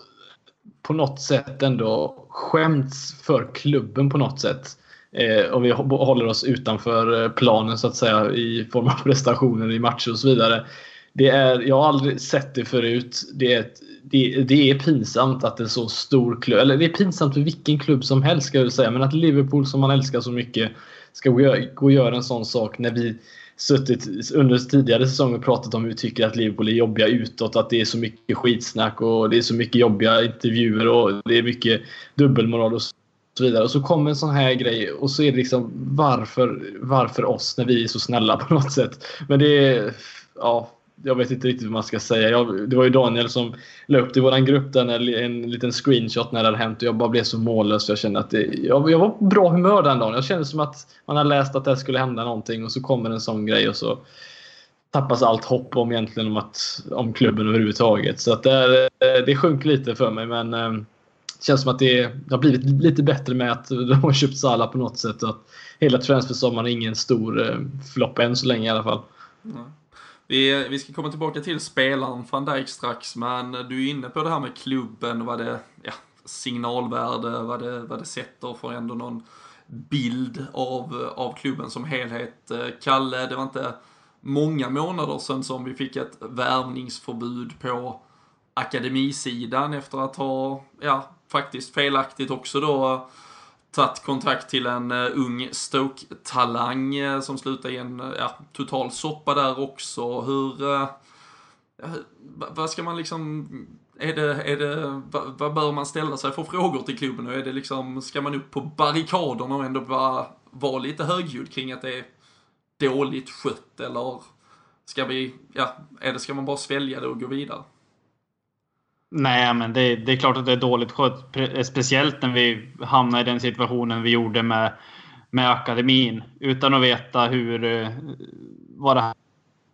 på något sätt ändå skämts för klubben på något sätt. Eh, om vi håller oss utanför eh, planen så att säga i form av prestationer i matcher och så vidare. Det är, jag har aldrig sett det förut. Det är, ett, det, det är pinsamt att en så stor klubb, eller det är pinsamt för vilken klubb som helst ska jag säga, men att Liverpool som man älskar så mycket ska gå och göra en sån sak när vi suttit under tidigare säsonger och pratat om hur vi tycker att Liverpool är jobbiga utåt. Att det är så mycket skitsnack och det är så mycket jobbiga intervjuer och det är mycket dubbelmoral och så vidare. Och så kommer en sån här grej och så är det liksom varför, varför oss när vi är så snälla på något sätt. Men det är, ja, jag vet inte riktigt vad man ska säga. Jag, det var ju Daniel som la upp det i vår grupp där när, en liten screenshot när det hade hänt och jag bara blev så mållös. Jag kände att det, jag, jag var på bra humör den dagen. Jag kände som att man hade läst att det skulle hända någonting och så kommer en sån grej och så tappas allt hopp om egentligen om, att, om klubben överhuvudtaget. Så att det, det sjönk lite för mig men eh, det känns som att det, det har blivit lite bättre med att de har köpt Salah på något sätt. Och att hela transfersommaren är ingen stor eh, flopp än så länge i alla fall. Mm. Vi, vi ska komma tillbaka till spelaren van Dijk strax, men du är inne på det här med klubben, vad det, ja, signalvärde, vad det, vad det sätter för ändå någon bild av, av klubben som helhet. Eh, Kalle, det var inte många månader sedan som vi fick ett värvningsförbud på akademisidan efter att ha, ja, faktiskt felaktigt också då tagit kontakt till en uh, ung Stoke-talang uh, som slutade i en uh, ja, total soppa där också. Hur... Uh, vad ska man liksom... Är det, är det, vad, vad, bör man ställa sig för frågor till klubben? Och är det liksom, ska man upp på barrikaderna och ändå vara, vara lite högljudd kring att det är dåligt skött? Eller ska vi, ja, är det, ska man bara svälja det och gå vidare? Nej, men det, det, är klart att det är dåligt skött. Speciellt när vi hamnar i den situationen vi gjorde med, med akademin. Utan att veta hur, eh, vad det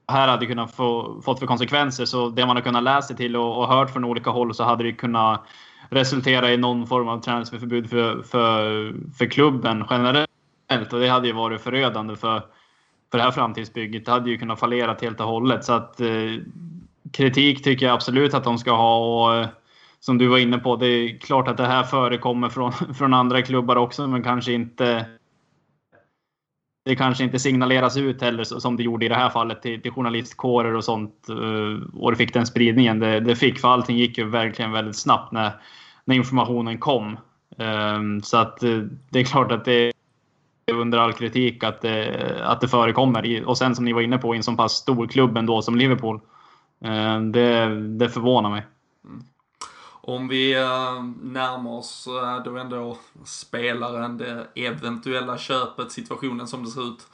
här hade kunnat få fått för konsekvenser. Så det man har kunnat läsa sig till och, och hört från olika håll så hade det kunnat resultera i någon form av transferförbud för, för, för klubben generellt. Och det hade ju varit förödande för, för det här framtidsbygget. Det hade ju kunnat fallera helt och hållet. Så att, eh, kritik tycker jag absolut att de ska ha. Och, eh, som du var inne på, det är klart att det här förekommer från, från andra klubbar också, men kanske inte det kanske inte signaleras ut heller som det gjorde i det här fallet till, till journalistkårer och sånt. Eh, och det fick den spridningen det, det, fick, för allting gick ju verkligen väldigt snabbt när, när informationen kom. Ehm, så att eh, det är klart att det är under all kritik att det, att det förekommer. Och sen som ni var inne på, i en så pass stor klubb ändå som Liverpool Eh, det, det förvånar mig. Mm. Om vi eh, närmar oss eh, då ändå spelaren, det eventuella köpet, situationen som det ser ut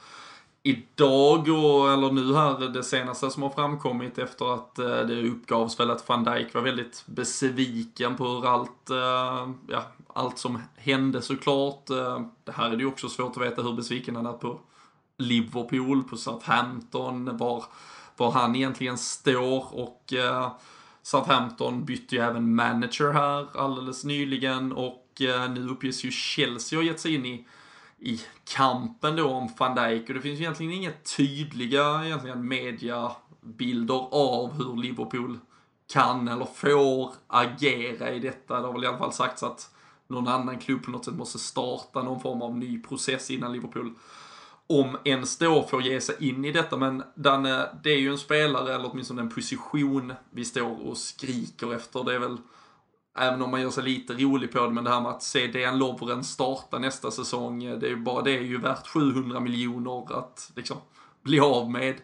idag och, eller nu här, det senaste som har framkommit efter att det uppgavs väl att van Dijk var väldigt besviken på hur allt, ja, allt som hände såklart. Det här är det ju också svårt att veta hur besviken han är på Liverpool, på Southampton, var var han egentligen står och eh, Southampton bytte ju även manager här alldeles nyligen och eh, nu uppges ju Chelsea ha gett sig in i, i kampen då om van Dijk och det finns ju egentligen inga tydliga egentligen mediabilder av hur Liverpool kan eller får agera i detta. Det har väl i alla fall sagts att någon annan klubb på något sätt måste starta någon form av ny process innan Liverpool om ens då får ge sig in i detta. Men Danne, eh, det är ju en spelare, eller åtminstone en position vi står och skriker efter. Det är väl, även om man gör sig lite rolig på det, men det här med att se Dejan Lovren starta nästa säsong, eh, det är ju bara det är ju värt 700 miljoner att liksom bli av med.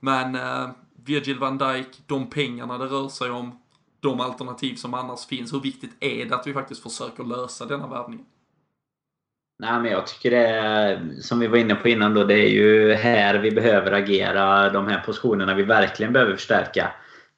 Men eh, Virgil van Dijk, de pengarna det rör sig om, de alternativ som annars finns, hur viktigt är det att vi faktiskt försöker lösa denna värvning? Nej, men jag tycker det är, som vi var inne på innan då, det är ju här vi behöver agera. De här positionerna vi verkligen behöver förstärka.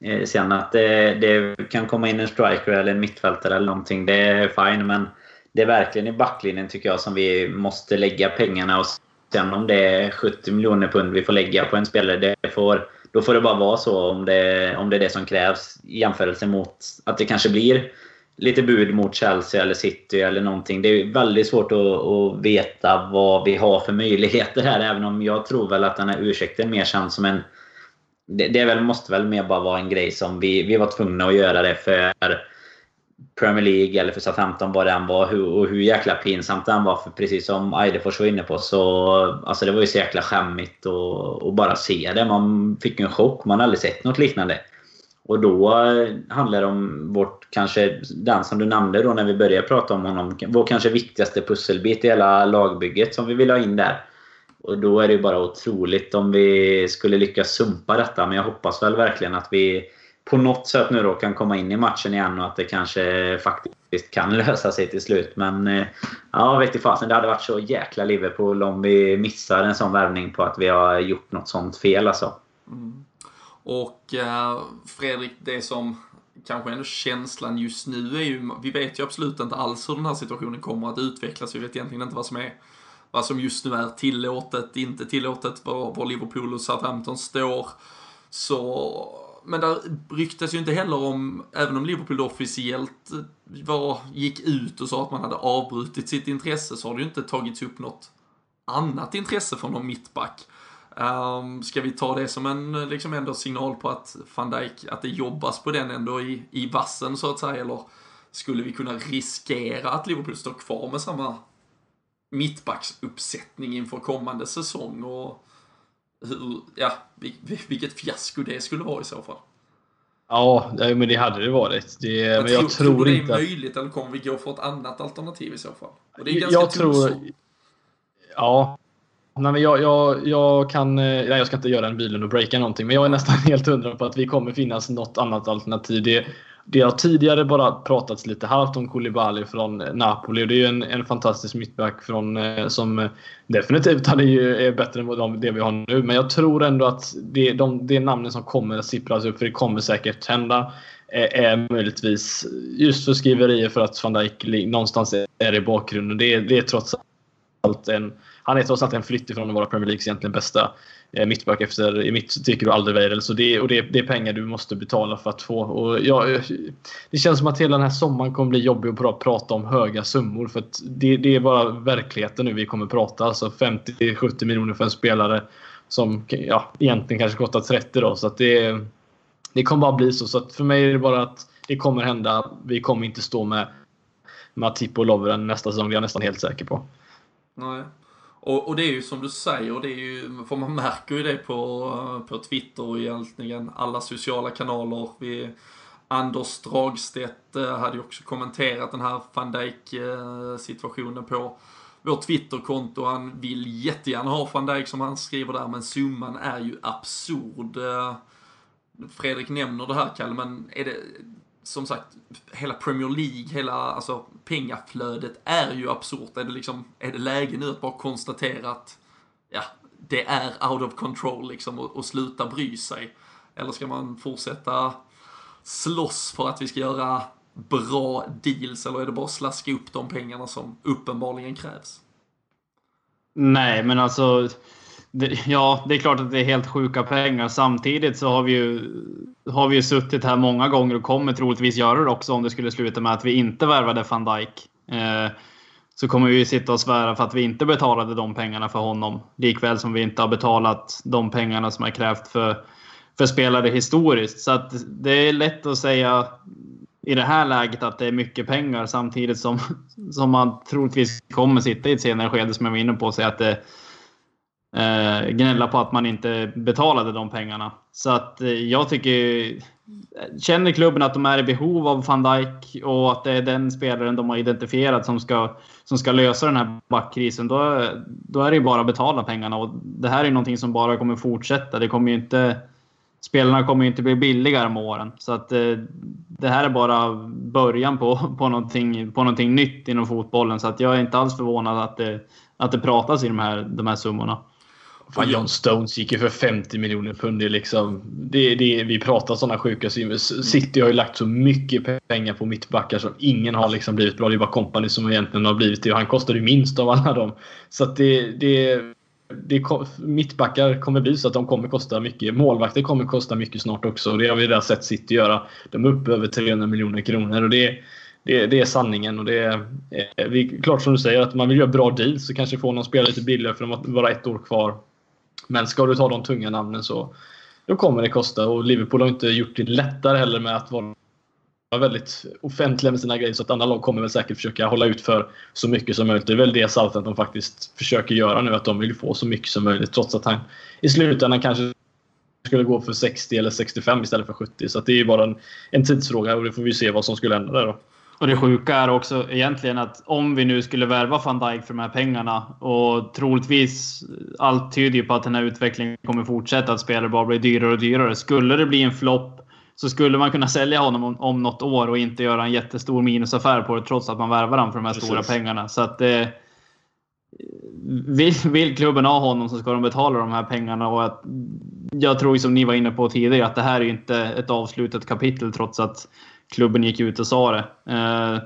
Eh, sen att det, det, kan komma in en striker eller en mittfältare eller någonting, det är fine. Men det är verkligen i backlinjen tycker jag som vi måste lägga pengarna. Och sen om det är 70 miljoner pund vi får lägga på en spelare, det får, då får det bara vara så om det, om det är det som krävs i jämförelse mot att det kanske blir lite bud mot Chelsea eller City eller någonting. Det är väldigt svårt att, att, veta vad vi har för möjligheter här. Även om jag tror väl att den här ursäkten mer känns som en... Det, det väl, måste väl mer bara vara en grej som vi, vi var tvungna att göra det för Premier League eller för Southampton vad den var hur, och hur jäkla pinsamt den var. För precis som Eidefors var inne på så alltså det var ju så jäkla skämmigt att bara se det. Man fick en chock. Man har aldrig sett något liknande. Och då eh, handlar det om vårt, kanske den som du nämnde då när vi började prata om honom. Vår kanske viktigaste pusselbit i hela lagbygget som vi vill ha in där. Och då är det ju bara otroligt om vi skulle lyckas sumpa detta. Men jag hoppas väl verkligen att vi på något sätt nu då kan komma in i matchen igen och att det kanske faktiskt kan lösa sig till slut. Men eh, ja, vet du fasen. Det hade varit så jäkla Liverpool om vi missar en sån värvning på att vi har gjort något sånt fel alltså. Mm. Och eh, Fredrik, det som kanske ändå känslan just nu är ju, vi vet ju absolut inte alls hur den här situationen kommer att utvecklas. Vi vet egentligen inte vad som är vad som just nu är tillåtet, inte tillåtet, var, var Liverpool och Southampton står. Så, men där ryktas ju inte heller om, även om Liverpool officiellt eh, var, gick ut och sa att man hade avbrutit sitt intresse så har det ju inte tagits upp något annat intresse från någon mittback. Um, ska vi ta det som en liksom ändå signal på att van Dijk, att det jobbas på den ändå i, i vassen så att säga? Eller skulle vi kunna riskera att Liverpool står kvar med samma mittbacksuppsättning inför kommande säsong? Och hur, ja, vilket fiasko det skulle vara i så fall. Ja, men det hade det varit. Det, men, men jag tror, tror du det är möjligt eller kommer vi gå för ett annat alternativ i så fall? Och det är ganska jag tror... Ja. Nej, jag, jag, jag kan... Nej, jag ska inte göra en bilen och breaka någonting, men jag är nästan helt hundra på att vi kommer finnas något annat alternativ. Det, det har tidigare bara pratats lite halvt om Koulibaly från Napoli. Det är ju en, en fantastisk mittback från, eh, som definitivt hade ju, är bättre än det vi har nu. Men jag tror ändå att det, de, det namnen som kommer att sippras upp, för det kommer säkert hända. Är, är möjligtvis just för skriverier för att van Dijk någonstans är i bakgrunden. Det det är trots allt en, han är trots allt en flytt ifrån att vara Premier Leagues egentligen bästa Eh, mittback efter, i mitt tycker du Alderweireld. Så det, och det, det är pengar du måste betala för att få. Och jag, eh, det känns som att hela den här sommaren kommer bli jobbig att prata om höga summor. För att det, det är bara verkligheten nu vi kommer prata. Alltså 50-70 miljoner för en spelare som ja, egentligen kanske kostar 30 då. Så att det, det kommer bara bli så. Så att för mig är det bara att det kommer hända. Vi kommer inte stå med Matip och Lovren nästa säsong. Det är jag nästan helt säker på. Nej. Och, och, det är ju som du säger, det är ju, för man märker ju det på, på Twitter och egentligen alla sociala kanaler. Vi, Anders Dragstedt eh, hade ju också kommenterat den här van Dijk-situationen eh, på vårt Twitterkonto. Han vill jättegärna ha van Dijk som han skriver där, men summan är ju absurd. Eh, Fredrik nämner det här Kalle, men är det, som sagt, hela Premier League, hela alltså, pengaflödet är ju absurt. Är det, liksom, är det läge nu att bara konstatera att ja, det är out of control liksom och, och sluta bry sig? Eller ska man fortsätta slåss för att vi ska göra bra deals eller är det bara att slaska upp de pengarna som uppenbarligen krävs? Nej, men alltså det, ja, det är klart att det är helt sjuka pengar. Samtidigt så har vi ju, har vi ju suttit här många gånger och kommer troligtvis göra det också om det skulle sluta med att vi inte värvade van Dijk. Eh, så kommer vi ju sitta och svära för att vi inte betalade de pengarna för honom. Likväl som vi inte har betalat de pengarna som är krävt för, för spelare historiskt. Så att det är lätt att säga i det här läget att det är mycket pengar samtidigt som, som man troligtvis kommer sitta i ett senare skede som jag var inne på och säga att det eh, gnälla på att man inte betalade de pengarna. Så att eh, jag tycker... Eh, känner klubben att de är i behov av van Dijk och att det är den spelaren de har identifierat som ska, som ska lösa den här backkrisen, då, då är det ju bara att betala pengarna. Och det här är någonting som bara kommer fortsätta. Det kommer inte, spelarna kommer ju inte bli billigare med åren. Så att eh, det här är bara början på, på, någonting, på någonting nytt inom fotbollen. Så att jag är inte alls förvånad att det, att det pratas i de här, de här summorna. Fan, John Stones gick ju för 50 miljoner pund. Det liksom, det, det, vi pratar sådana sjuka summor. City har ju lagt så mycket pengar på mittbackar som ingen har liksom blivit bra. Det är bara Company som egentligen har blivit det. Och han kostar ju minst av alla dem. Så det, det, det, mittbackar kommer bli så att de kommer kosta mycket. Målvakter kommer kosta mycket snart också. Och det har vi redan sett City göra. De är uppe över 300 miljoner kronor. Och det, det, det, är sanningen. Och det är, det är klart som du säger att man vill göra bra deals så kanske få någon spelare lite billigare för att vara ett år kvar. Men ska du ta de tunga namnen så då kommer det kosta. Och Liverpool har inte gjort det lättare heller med att vara väldigt offentliga med sina grejer. Så att andra lag kommer väl säkert försöka hålla ut för så mycket som möjligt. Det är väl det Southampton faktiskt försöker göra nu. Att de vill få så mycket som möjligt. Trots att han i slutändan kanske skulle gå för 60 eller 65 istället för 70. Så det är ju bara en, en tidsfråga och det får vi se vad som skulle hända där då. Och det sjuka är också egentligen att om vi nu skulle värva van Dijk för de här pengarna och troligtvis allt tyder ju på att den här utvecklingen kommer fortsätta, att spelare bara blir dyrare och dyrare. Skulle det bli en flopp så skulle man kunna sälja honom om, om något år och inte göra en jättestor minusaffär på det trots att man värvar honom för de här Precis. stora pengarna. Så att eh, vill, vill klubben ha honom så ska de betala de här pengarna. Och att, jag tror som ni var inne på tidigare att det här är inte ett avslutat kapitel trots att klubben gick ut och sa det. Eh,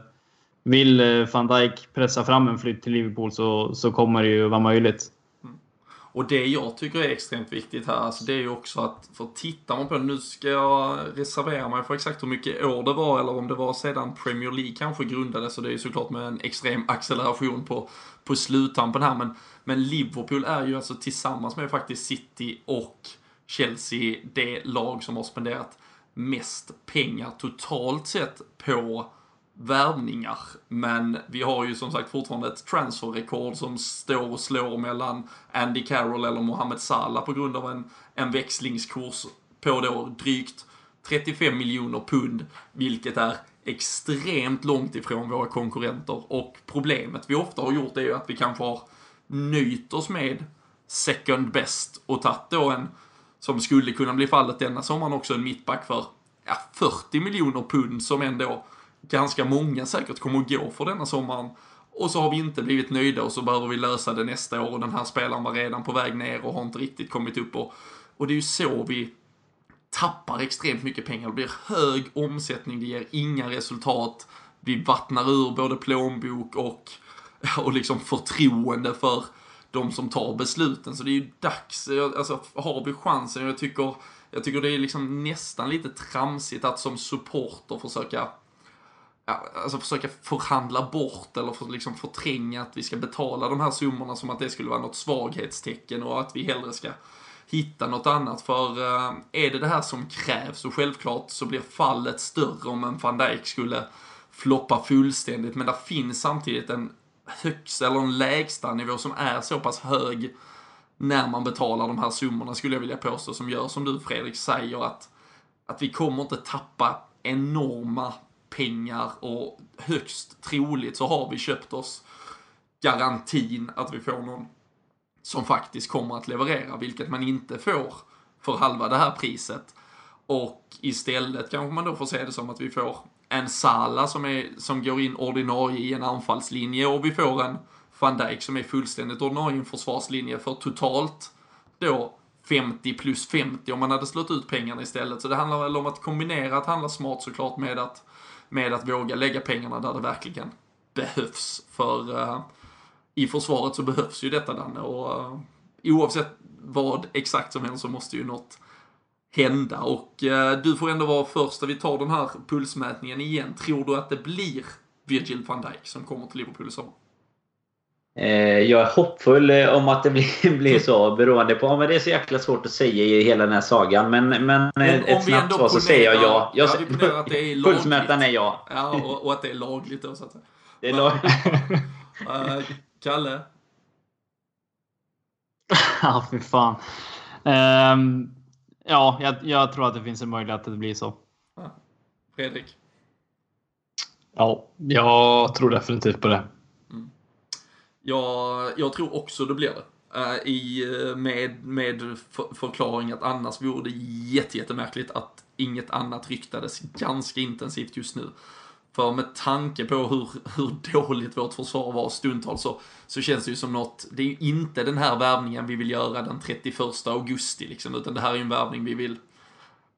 vill eh, van Dijk pressa fram en flytt till Liverpool så, så kommer det ju vara möjligt. Mm. Och det jag tycker är extremt viktigt här, alltså det är ju också att, för tittar man på det, nu ska jag reservera mig för exakt hur mycket år det var, eller om det var sedan Premier League kanske grundades, så det är ju såklart med en extrem acceleration på, på sluttampen här, men, men Liverpool är ju alltså tillsammans med faktiskt City och Chelsea det lag som har spenderat mest pengar totalt sett på värvningar. Men vi har ju som sagt fortfarande ett transferrekord som står och slår mellan Andy Carroll eller Mohamed Salah på grund av en, en växlingskurs på då drygt 35 miljoner pund, vilket är extremt långt ifrån våra konkurrenter. Och problemet vi ofta har gjort är ju att vi kanske har nöjt oss med second best och tagit då en, som skulle kunna bli fallet denna sommaren också, en mittback för ja, 40 miljoner pund som ändå ganska många säkert kommer att gå för denna sommaren. Och så har vi inte blivit nöjda och så behöver vi lösa det nästa år och den här spelaren var redan på väg ner och har inte riktigt kommit upp. Och, och det är ju så vi tappar extremt mycket pengar. Det blir hög omsättning, det ger inga resultat. Vi vattnar ur både plånbok och, och liksom förtroende för de som tar besluten. Så det är ju dags, alltså har vi chansen, jag tycker, jag tycker det är liksom nästan lite tramsigt att som supporter försöka ja, alltså försöka förhandla bort eller för, liksom förtränga att vi ska betala de här summorna som att det skulle vara något svaghetstecken och att vi hellre ska hitta något annat. För uh, är det det här som krävs och självklart så blir fallet större om en van Dijk skulle floppa fullständigt. Men det finns samtidigt en högsta eller en lägsta nivå som är så pass hög när man betalar de här summorna skulle jag vilja påstå som gör som du Fredrik säger att, att vi kommer inte tappa enorma pengar och högst troligt så har vi köpt oss garantin att vi får någon som faktiskt kommer att leverera, vilket man inte får för halva det här priset. Och istället kanske man då får se det som att vi får en Sala som, är, som går in ordinarie i en anfallslinje och vi får en van Dijk som är fullständigt ordinarie i en försvarslinje för totalt då 50 plus 50 om man hade slått ut pengarna istället. Så det handlar väl om att kombinera att handla smart såklart med att med att våga lägga pengarna där det verkligen behövs. För uh, i försvaret så behövs ju detta Danne och uh, oavsett vad exakt som händer så måste ju något hända och uh, du får ändå vara första. Vi tar den här pulsmätningen igen. Tror du att det blir Virgil van Dijk som kommer till Liverpool i sommar? Eh, jag är hoppfull eh, om att det blir, blir så beroende på... Men det är så jäkla svårt att säga i hela den här sagan. Men, men, men eh, ett snabbt svar så säger jag ja. Jag, ja att det är lagligt. Pulsmätaren är ja. Ja, och, och, att det är lagligt då så att säga. Det är lagligt. Kalle? Ja, fy fan. Um, ja, jag, jag, tror att det finns en möjlighet att det blir så. Fredrik? Ja, jag tror definitivt på det. Jag, jag tror också det blir det. Uh, i, med, med för, förklaring att annars vore det jättemärkligt att inget annat ryktades ganska intensivt just nu. För med tanke på hur, hur dåligt vårt försvar var stundtals så, så känns det ju som något, det är ju inte den här värvningen vi vill göra den 31 augusti liksom, utan det här är ju en värvning vi vill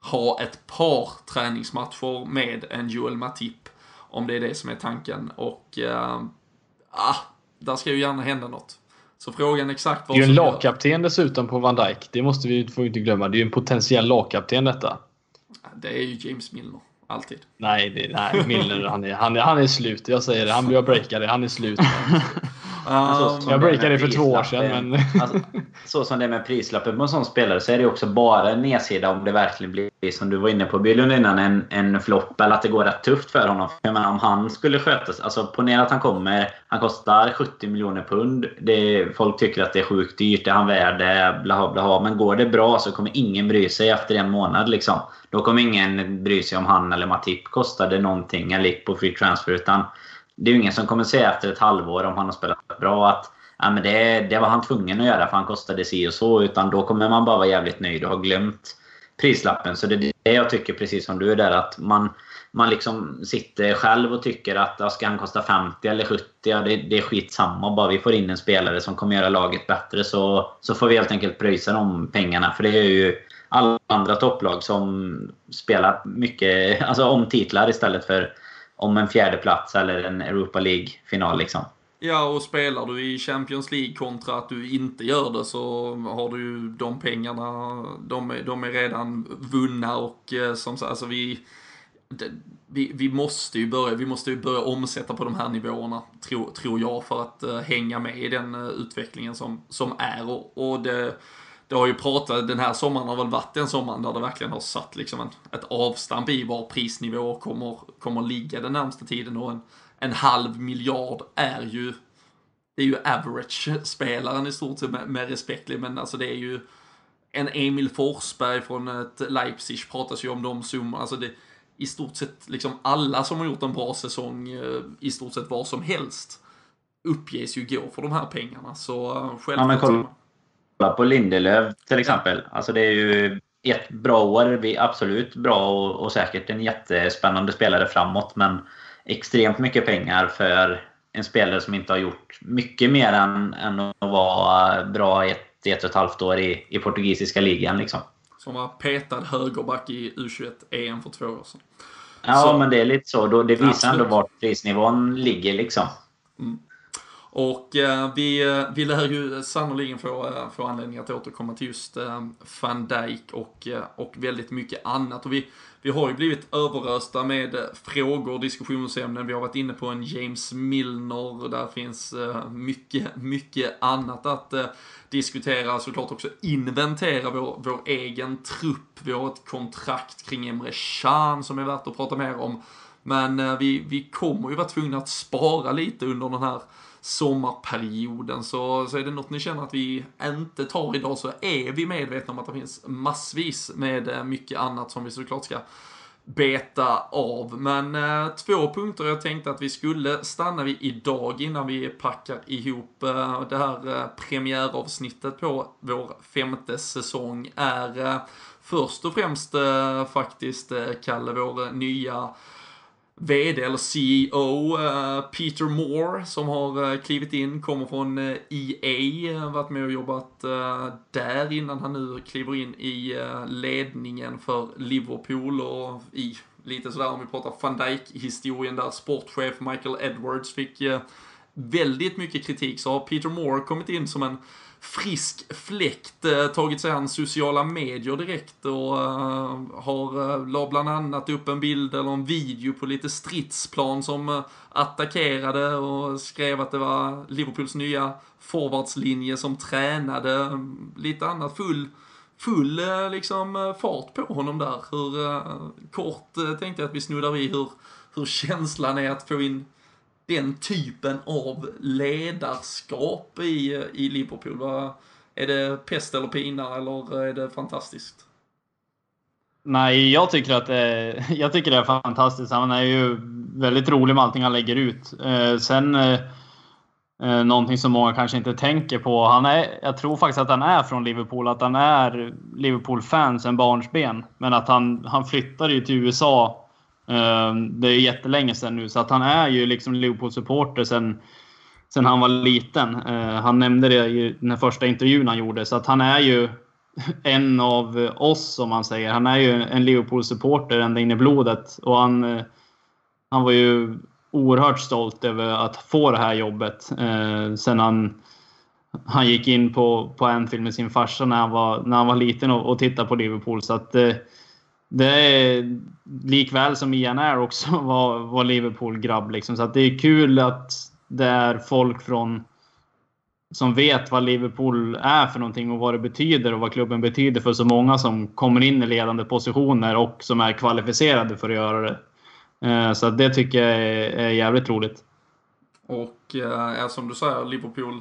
ha ett par träningsmatcher med en Joel Matip, om det är det som är tanken. Och, uh, ah, där ska ju gärna hända något. Så frågan exakt vad Det är ju en lagkapten dessutom på Van Dijk. Det måste vi får inte glömma. Det är ju en potentiell lagkapten detta. Det är ju James Milner. Alltid. Nej, det, nej Milner han är, han, är, han är slut. Jag säger det. Han blir breakare. Han är slut. Um, jag breakade det för två år sedan. Men... alltså, så som det är med prislappen på en sån spelare så är det också bara en nedsida om det verkligen blir, som du var inne på Bylund innan, en, en flopp. Eller att det går rätt tufft för honom. Jag menar om han skulle skötas. Alltså ponera att han kommer. Han kostar 70 miljoner pund. Det, folk tycker att det är sjukt dyrt. Det är han värd. Bla, bla, bla. Men går det bra så kommer ingen bry sig efter en månad. Liksom. Då kommer ingen bry sig om han eller Matip kostade någonting eller gick på free transfer. Utan det är ju ingen som kommer säga efter ett halvår om han har spelat bra att ja, men det, det var han tvungen att göra för han kostade si och så. Utan då kommer man bara vara jävligt nöjd och ha glömt prislappen. Så det är det jag tycker, precis som du är där, att man, man liksom sitter själv och tycker att ja, ska han kosta 50 eller 70? Ja, det, det är skitsamma. Bara vi får in en spelare som kommer göra laget bättre så, så får vi helt enkelt pröjsa de pengarna. För det är ju alla andra topplag som spelar mycket alltså om titlar istället för om en fjärde plats eller en Europa League-final. Liksom. Ja, och spelar du i Champions League kontra att du inte gör det så har du ju de pengarna, de, är- de är redan vunna och eh, som sagt, alltså vi, det, vi, vi måste ju börja, vi måste ju börja omsätta på de här nivåerna, tror, tror jag, för att eh, hänga med i den eh, utvecklingen som, som är. Och, och det, det har ju pratat, den här sommaren har väl varit den sommaren där det verkligen har satt liksom en, ett avstamp i var prisnivå kommer, kommer ligga den närmsta tiden och en, en halv miljard är ju det är ju average-spelaren i stort sett med, med respekt, men alltså det är ju en Emil Forsberg från ett Leipzig pratas ju om de summorna. Alltså det, i stort sett liksom alla som har gjort en bra säsong eh, i stort sett vad som helst uppges ju gå för de här pengarna. Så eh, självklart. men kolla. På Lindelöf till exempel. Alltså det är ju ett bra år. Vi absolut bra och, och säkert en jättespännande spelare framåt. Men extremt mycket pengar för en spelare som inte har gjort mycket mer än, än att vara bra i ett, ett och ett halvt år i, i portugisiska ligan. Liksom. Som var petad högerback i U21-EM för två år sedan. Ja, Så- men det är lite så. Då, det visar Absolut. ändå vart prisnivån ligger. Liksom. Och eh, vi, eh, vi lär ju sannoliken få, eh, få anledning att återkomma till just eh, van Dijk och, eh, och väldigt mycket annat. Och vi, vi har ju blivit överösta med frågor och diskussionsämnen. Vi har varit inne på en James Milner. och Där finns eh, mycket, mycket annat att eh, diskutera. Såklart också inventera vår, vår egen trupp. Vi har ett kontrakt kring Emre Can som är värt att prata mer om. Men eh, vi, vi kommer ju vara tvungna att spara lite under den här sommarperioden. Så, så är det något ni känner att vi inte tar idag så är vi medvetna om att det finns massvis med eh, mycket annat som vi såklart ska beta av. Men eh, två punkter jag tänkte att vi skulle stanna vid idag innan vi packar ihop eh, det här eh, premiäravsnittet på vår femte säsong är eh, först och främst eh, faktiskt, eh, Kalle, vår eh, nya VD eller CEO eh, Peter Moore som har eh, klivit in, kommer från eh, EA, varit med och jobbat där innan han nu kliver in i ledningen för Liverpool och i lite sådär om vi pratar van Dijk-historien där sportchef Michael Edwards fick väldigt mycket kritik så har Peter Moore kommit in som en frisk fläkt, eh, tagit sig an sociala medier direkt och eh, har, eh, la bland annat upp en bild eller en video på lite stridsplan som eh, attackerade och skrev att det var Liverpools nya forwardslinje som tränade, lite annat, full full eh, liksom eh, fart på honom där. Hur kort tänkte jag att vi snuddar vid hur, hur känslan är att få in den typen av ledarskap i, i Liverpool. Vad, är det pest eller pina eller är det fantastiskt? Nej, jag tycker att det, jag tycker det är fantastiskt. Han är ju väldigt rolig med allting han lägger ut. Eh, sen eh, eh, någonting som många kanske inte tänker på. Han är, jag tror faktiskt att han är från Liverpool, att han är Liverpool-fan sen barnsben. Men att han, han flyttade ju till USA. Ehm, det är jättelänge sedan nu, så att han är ju liksom Liverpool-supporter sen, sen han var liten. Ehm, han nämnde det i den första intervjun han gjorde, så att han är ju en av oss, som man säger. Han är ju en Liverpool-supporter ända in i blodet. Och han, eh, han var ju oerhört stolt över att få det här jobbet. Eh, sen han, han gick in på, på Anfield med sin farsa när han var, när han var liten och, och tittade på Liverpool. Så att eh, det är likväl som Ian är också var, var Liverpool-grabb. Liksom. Så att det är kul att det är folk från som vet vad Liverpool är för någonting och vad det betyder och vad klubben betyder för så många som kommer in i ledande positioner och som är kvalificerade för att göra det. Eh, så det tycker jag är jävligt roligt. Och eh, som du säger, Liverpool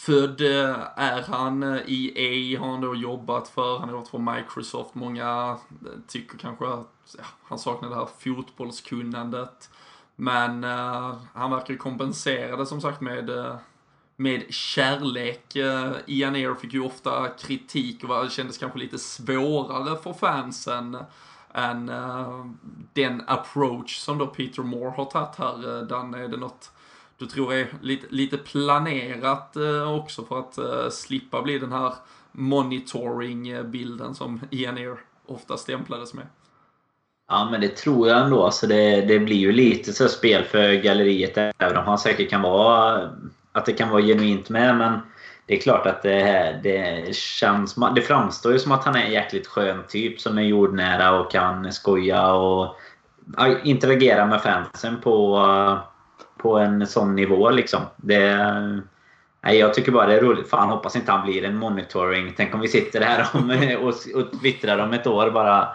född eh, är han. Eh, EA har han då jobbat för. Han har jobbat för Microsoft. Många eh, tycker kanske att ja, han saknar det här fotbollskunnandet. Men uh, han verkar ju kompensera det som sagt med, med kärlek. Uh, Ian Air fick ju ofta kritik och var- det kändes kanske lite svårare för fansen än uh, den approach som då Peter Moore har tagit här. Uh, Dan, är det något du tror är lite, lite planerat eh, också för att eh, slippa bli den här monitoring-bilden som Ian ofta stämplades med? Ja, men det tror jag ändå. Alltså det, det blir ju lite så spel för galleriet. Även om han säkert kan vara... Att det kan vara genuint med. Men det är klart att det, det känns... Det framstår ju som att han är en jäkligt skön typ som är jordnära och kan skoja och interagera med fansen på, på en sån nivå liksom. Det, nej, jag tycker bara det är roligt. Fan, hoppas inte han blir en monitoring. Tänk om vi sitter här om, och, och twittrar om ett år bara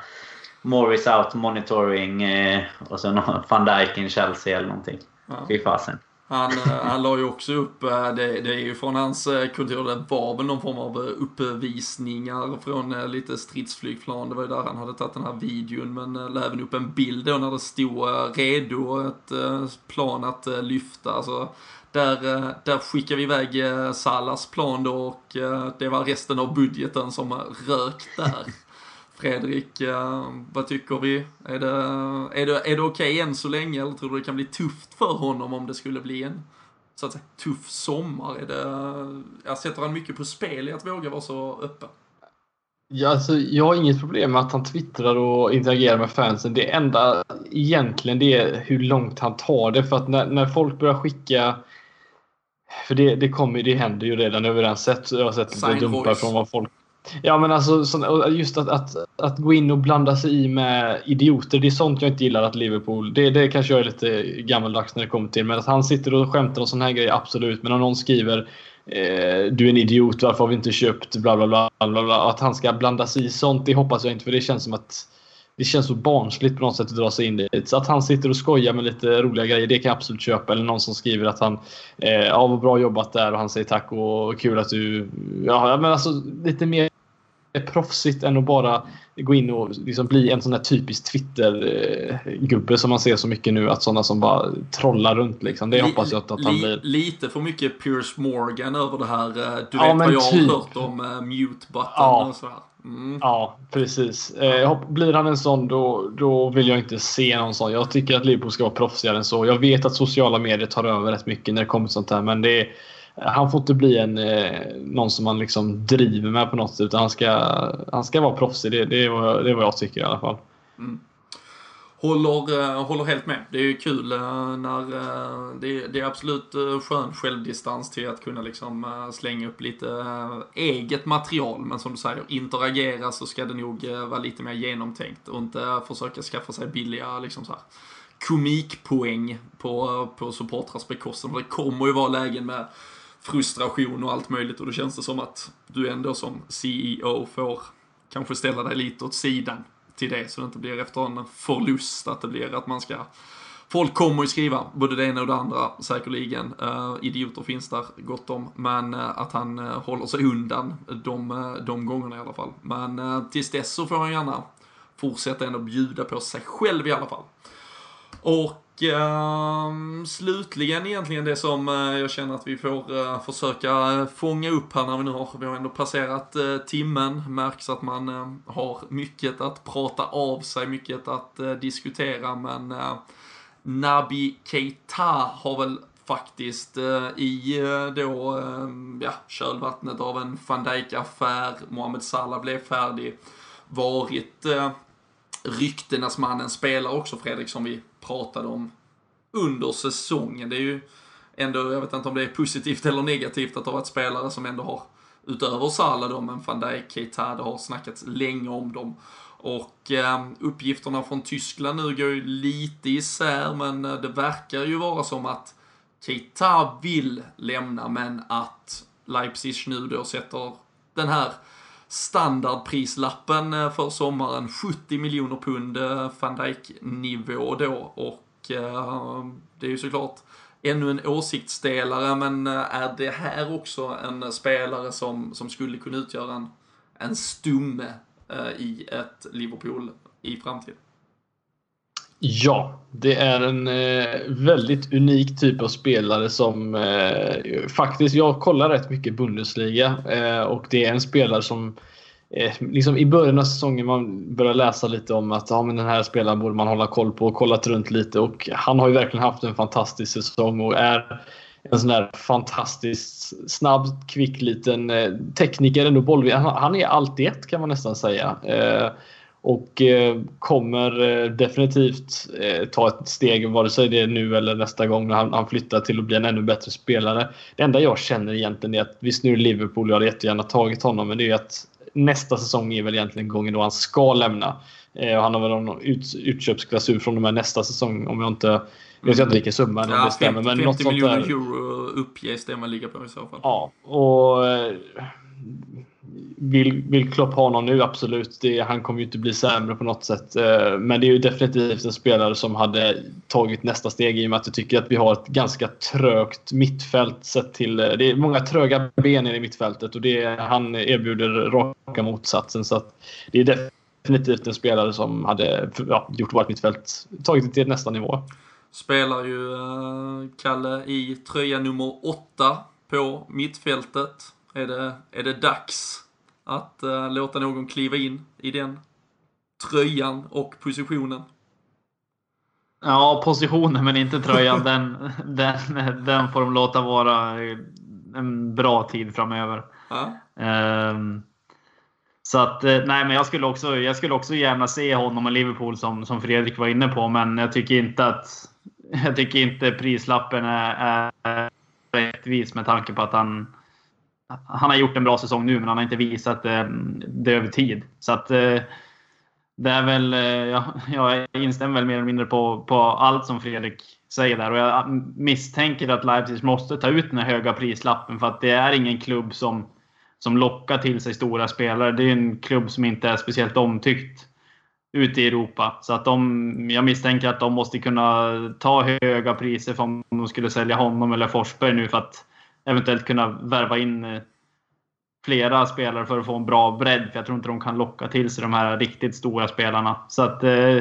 Morris out monitoring eh, och så van Dijk in Chelsea eller någonting. Ja. Fy fasen. Han, eh, han la ju också upp, eh, det, det är ju från hans eh, kultur, det var väl någon form av uppvisningar från lite stridsflygplan. Det var ju där han hade tagit den här videon, men la även upp en bild då när det stod redo ett plan att lyfta. Alltså, där, där skickade vi iväg Salas plan då och det var resten av budgeten som rök där. Fredrik, vad tycker vi? Är det, är det, är det okej okay än så länge eller tror du det kan bli tufft för honom om det skulle bli en så att säga, tuff sommar? Är det, jag sätter han mycket på spel i att våga vara så öppen? Ja, alltså, jag har inget problem med att han twittrar och interagerar med fansen. Det enda egentligen det är hur långt han tar det. För att när, när folk börjar skicka för det, det, kommer, det händer ju redan. Sett, jag har sett dumpar från vad folk Ja men alltså just att, att, att gå in och blanda sig i med idioter. Det är sånt jag inte gillar att Liverpool... Det, det kanske jag är lite gammaldags när det kommer till. Men att han sitter och skämtar och såna här grejer, absolut. Men om någon skriver eh, du är en idiot, varför har vi inte köpt bla bla bla. bla, bla att han ska blanda sig i sånt, det hoppas jag inte. För det känns som att det känns så barnsligt på något sätt att dra sig in dit. Så att han sitter och skojar med lite roliga grejer, det kan jag absolut köpa. Eller någon som skriver att han eh, ja, vad bra jobbat där och han säger tack och kul att du... Ja, men alltså lite mer proffsigt än att bara gå in och liksom bli en sån där typisk Twitter-gubbe som man ser så mycket nu. Att sådana som bara trollar runt liksom. Det hoppas jag att, att han blir. Lite för mycket Piers Morgan över det här. Eh, du ja, vet vad jag typ. har hört om uh, mute-button ja. och sådär. Mm. Ja, precis. Eh, blir han en sån då, då vill jag inte se någon sån. Jag tycker att Liverpool ska vara proffsigare än så. Jag vet att sociala medier tar över rätt mycket när det kommer till sånt här. Men det är, han får inte bli en, eh, någon som man liksom driver med på något sätt. Utan han ska, han ska vara proffsig. Det, det, är vad, det är vad jag tycker i alla fall. Mm. Håller, eh, håller helt med. Det är ju kul eh, när eh, det, det, är absolut skön självdistans till att kunna liksom slänga upp lite eget material. Men som du säger, interagera så ska det nog vara lite mer genomtänkt och inte försöka skaffa sig billiga liksom så här, komikpoäng på, på supportrars bekostnad. Det kommer ju vara lägen med frustration och allt möjligt och då känns det som att du ändå som CEO får kanske ställa dig lite åt sidan till det så det inte blir efter en förlust att det blir att man ska Folk kommer ju skriva både det ena och det andra säkerligen. Uh, idioter finns där gott om. Men uh, att han uh, håller sig undan de, de gångerna i alla fall. Men uh, tills dess så får han gärna fortsätta ändå bjuda på sig själv i alla fall. Och um, slutligen egentligen det som uh, jag känner att vi får uh, försöka eh, fånga upp här när vi nu har, vi har ändå passerat uh, timmen. Märks att man har mycket att prata av sig, mycket att diskutera men Nabi Keita har väl faktiskt i då, ja, kölvattnet av en van Dijk-affär, Mohamed Salah blev färdig, varit ryktenas mannen spelar också Fredrik som vi pratade om under säsongen. Det är ju ändå, jag vet inte om det är positivt eller negativt att ha varit spelare som ändå har, utöver Salah då, men van Dijk, Keita, det har snackats länge om dem. Och eh, uppgifterna från Tyskland nu går ju lite isär, men eh, det verkar ju vara som att Keita vill lämna, men att Leipzig nu då sätter den här standardprislappen eh, för sommaren, 70 miljoner pund eh, van Dijk-nivå då. Och eh, det är ju såklart ännu en åsiktsdelare, men är det här också en spelare som, som skulle kunna utgöra en, en stumme i ett Liverpool i framtiden? Ja, det är en eh, väldigt unik typ av spelare som eh, faktiskt, jag kollar rätt mycket Bundesliga eh, och det är en spelare som eh, liksom I början av säsongen man börjar läsa lite om att ja, men den här spelaren borde man hålla koll på och kollat runt lite och han har ju verkligen haft en fantastisk säsong och är en sån där fantastiskt snabb, kvick liten eh, tekniker, ändå boll. Han, han är allt i ett kan man nästan säga. Eh, och eh, kommer eh, definitivt eh, ta ett steg, vare sig det är nu eller nästa gång när han, flyttar till att bli en ännu bättre spelare. Det enda jag känner egentligen är att visst nu är Liverpool, jag hade jättegärna tagit honom, men det är att nästa säsong är väl egentligen gången då han ska lämna. Eh, han har väl någon ut, utköpsklausul från och med nästa säsong om jag inte... Jag vet inte vilken summa Mm. Ja, det stämmer. 50, Men 50 något sånt miljoner där. euro uppges det man ligger på i så fall. Ja, och vill, vill Klopp ha någon nu? Absolut. Det, han kommer ju inte bli sämre på något sätt. Eh, men det är ju definitivt en spelare som hade tagit nästa steg i och med att jag tycker att vi har ett ganska trögt mittfält sett till... Eh, det är många tröga ben i mittfältet och det, han erbjuder raka motsatsen. Så att det är definitivt en spelare som hade ja, gjort vårt mittfält, tagit det till nästa nivå. Spelar ju eh, Kalle i tröja nummer åtta på mittfältet. Är det, är det dags att eh, låta någon kliva in i den tröjan och positionen? Ja, positionen men inte tröjan. Den, den, den får de låta vara en bra tid framöver. Ja. Ehm, så att, eh, nej men jag skulle också, jag skulle också gärna se honom och Liverpool som, som Fredrik var inne på, men jag tycker inte att jag tycker inte prislappen är, är rättvis med tanke på att han han har gjort en bra säsong nu, men han har inte visat eh, det, över tid. Så att eh, det är väl, eh, ja, jag, jag instämmer väl mer eller mindre på, på allt som Fredrik säger där. Och jag misstänker att Leipzig måste ta ut den här höga prislappen för att det är ingen klubb som, som lockar till sig stora spelare. Det är en klubb som inte är speciellt omtyckt ute i Europa. Så att de, jag misstänker att de måste kunna ta höga priser för om de skulle sälja honom eller Forsberg nu för att eventuellt kunna värva in eh, flera spelare för att få en bra bredd. För jag tror inte de kan locka till sig de här riktigt stora spelarna. Så att eh,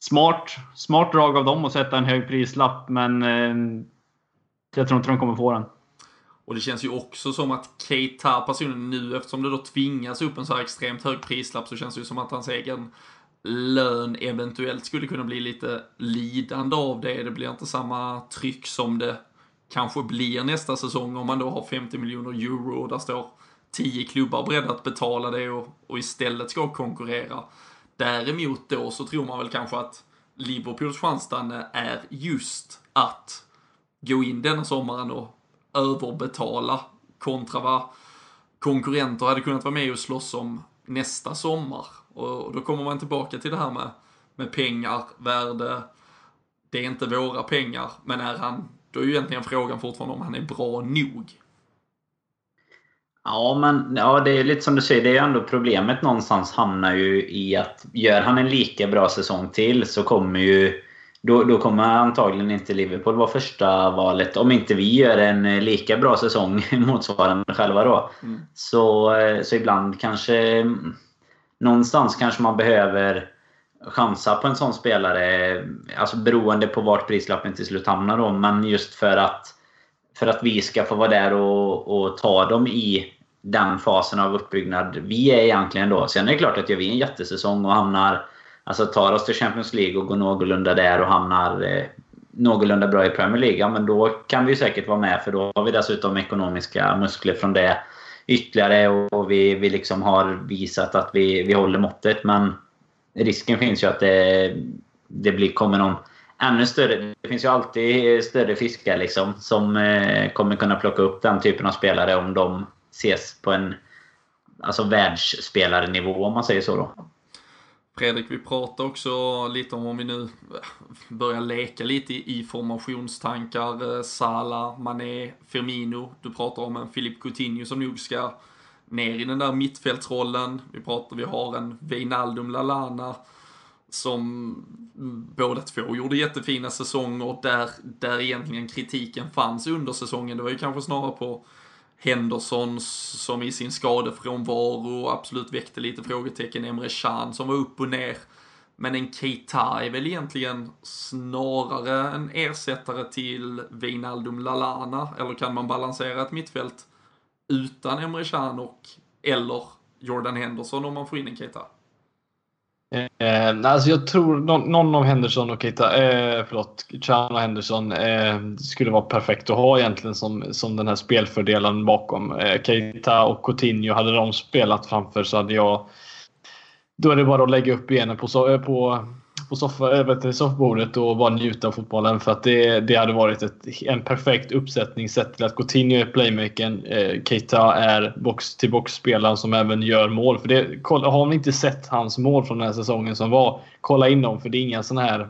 smart, smart drag av dem att sätta en hög prislapp, men eh, jag tror inte de kommer få den. Och det känns ju också som att Keita personen nu, eftersom det då tvingas upp en så här extremt hög prislapp, så känns det ju som att hans egen lön eventuellt skulle kunna bli lite lidande av det. Det blir inte samma tryck som det kanske blir nästa säsong om man då har 50 miljoner euro och där står 10 klubbar beredda att betala det och, och istället ska konkurrera. Däremot då så tror man väl kanske att Liverpools chansstanne är just att gå in denna sommaren och överbetala kontra vad konkurrenter hade kunnat vara med och slåss om nästa sommar. Och då kommer man tillbaka till det här med, med pengar, värde. Det är inte våra pengar, men är han, då är ju egentligen frågan fortfarande om han är bra nog. Ja, men ja, det är lite som du säger. Det är ju ändå problemet någonstans hamnar ju i att gör han en lika bra säsong till så kommer ju då, då kommer antagligen inte Liverpool vara första valet. Om inte vi gör en lika bra säsong motsvarande själva då. Mm. Så, så ibland kanske... Någonstans kanske man behöver chansa på en sån spelare. Alltså beroende på vart prislappen till slut hamnar då. Men just för att, för att vi ska få vara där och, och ta dem i den fasen av uppbyggnad vi är egentligen då. Sen är det klart att gör vi en jättesäsong och hamnar Alltså tar oss till Champions League och går någorlunda där och hamnar eh, någorlunda bra i Premier League. Ja, men då kan vi säkert vara med för då har vi dessutom ekonomiska muskler från det ytterligare och vi, vi liksom har visat att vi, vi håller måttet. Men risken finns ju att det, det blir, kommer någon ännu större... Det finns ju alltid större fiskar liksom som eh, kommer kunna plocka upp den typen av spelare om de ses på en alltså världsspelarnivå om man säger så då. Fredrik, vi pratade också lite om om vi nu börjar leka lite i formationstankar. Sala, Salah, Mané, Firmino. Du pratar om en Filip Coutinho som nog ska ner i den där mittfältsrollen. Vi pratar, vi har en Wijnaldum Lalana som båda två gjorde jättefina säsonger där, där egentligen kritiken fanns under säsongen. Det var ju kanske snarare på Henderson som i sin skadefrånvaro absolut väckte lite frågetecken. Emre Can som var upp och ner. Men en Keita är väl egentligen snarare en ersättare till Wijnaldum Lalana. Eller kan man balansera ett mittfält utan Emre Can och eller Jordan Henderson om man får in en Keita? Eh, alltså jag tror någon, någon av Henderson och Keita, eh, förlåt, Chan och Henderson eh, skulle vara perfekt att ha egentligen som, som den här spelfördelen bakom. Eh, Keita och Coutinho, hade de spelat framför så hade jag då är det bara att lägga upp benen på, eh, på, på soffa, eh, till soffbordet och bara njuta av fotbollen. För att det, det hade varit ett, en perfekt uppsättning sett till att Coutinho är playmakern. Eh, Keita är box-till-box-spelaren som även gör mål. För det, har ni inte sett hans mål från den här säsongen som var, kolla in dem. För det är inga sådana här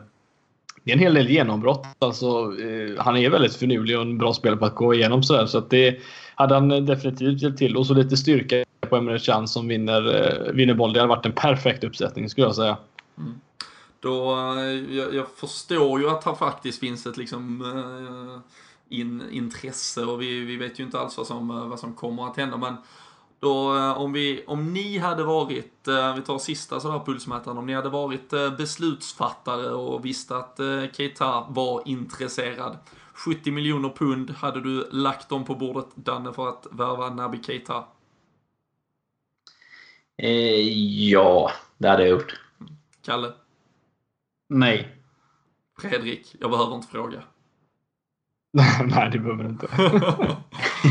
det är en hel del genombrott. Alltså, eh, han är väldigt finurlig och en bra spelare på att gå igenom sådär. Så att det hade han definitivt hjälpt till. Och så lite styrka på Emre Can som vinner, eh, vinner boll. Det hade varit en perfekt uppsättning skulle jag säga. Mm. Då, eh, jag, jag, förstår ju att det faktiskt finns ett liksom uh, in, intresse och vi, vi vet ju inte alls vad som, vad som kommer att hända. Men då, eh, om, vi, om ni hade varit, eh, vi tar sista sådär pulsmätaren, om ni hade varit eh, beslutsfattare och visste att Keita var intresserad. 70 miljoner pund hade du lagt dem på bordet, Danne, för att värva Naby Keita? Eh, ja, det hade jag gjort. Kalle? Nej. Fredrik, jag behöver inte fråga. nej, det behöver du inte.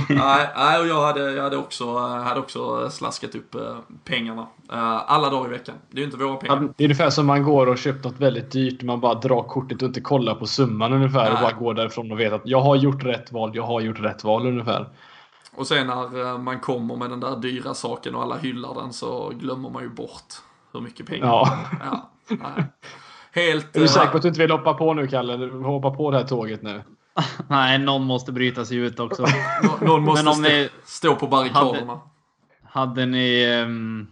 nej, nej, och jag hade, jag hade, också, hade också slaskat upp eh, pengarna. Eh, alla dagar i veckan. Det är ju inte våra pengar. det är ungefär som man går och köpt något väldigt dyrt. Man bara drar kortet och inte kollar på summan ungefär. Nej. Och bara går därifrån och vet att jag har gjort rätt val. Jag har gjort rätt val ungefär. Och sen när eh, man kommer med den där dyra saken och alla hyllar den så glömmer man ju bort hur mycket pengar ja. ja nej. Helt... Är du säker på att du inte vill hoppa på nu Kalle? Du hoppa på det här tåget nu. Nej, någon måste bryta sig ut också. någon måste stå, ni, stå på barrikaderna. Hade, hade ni, um,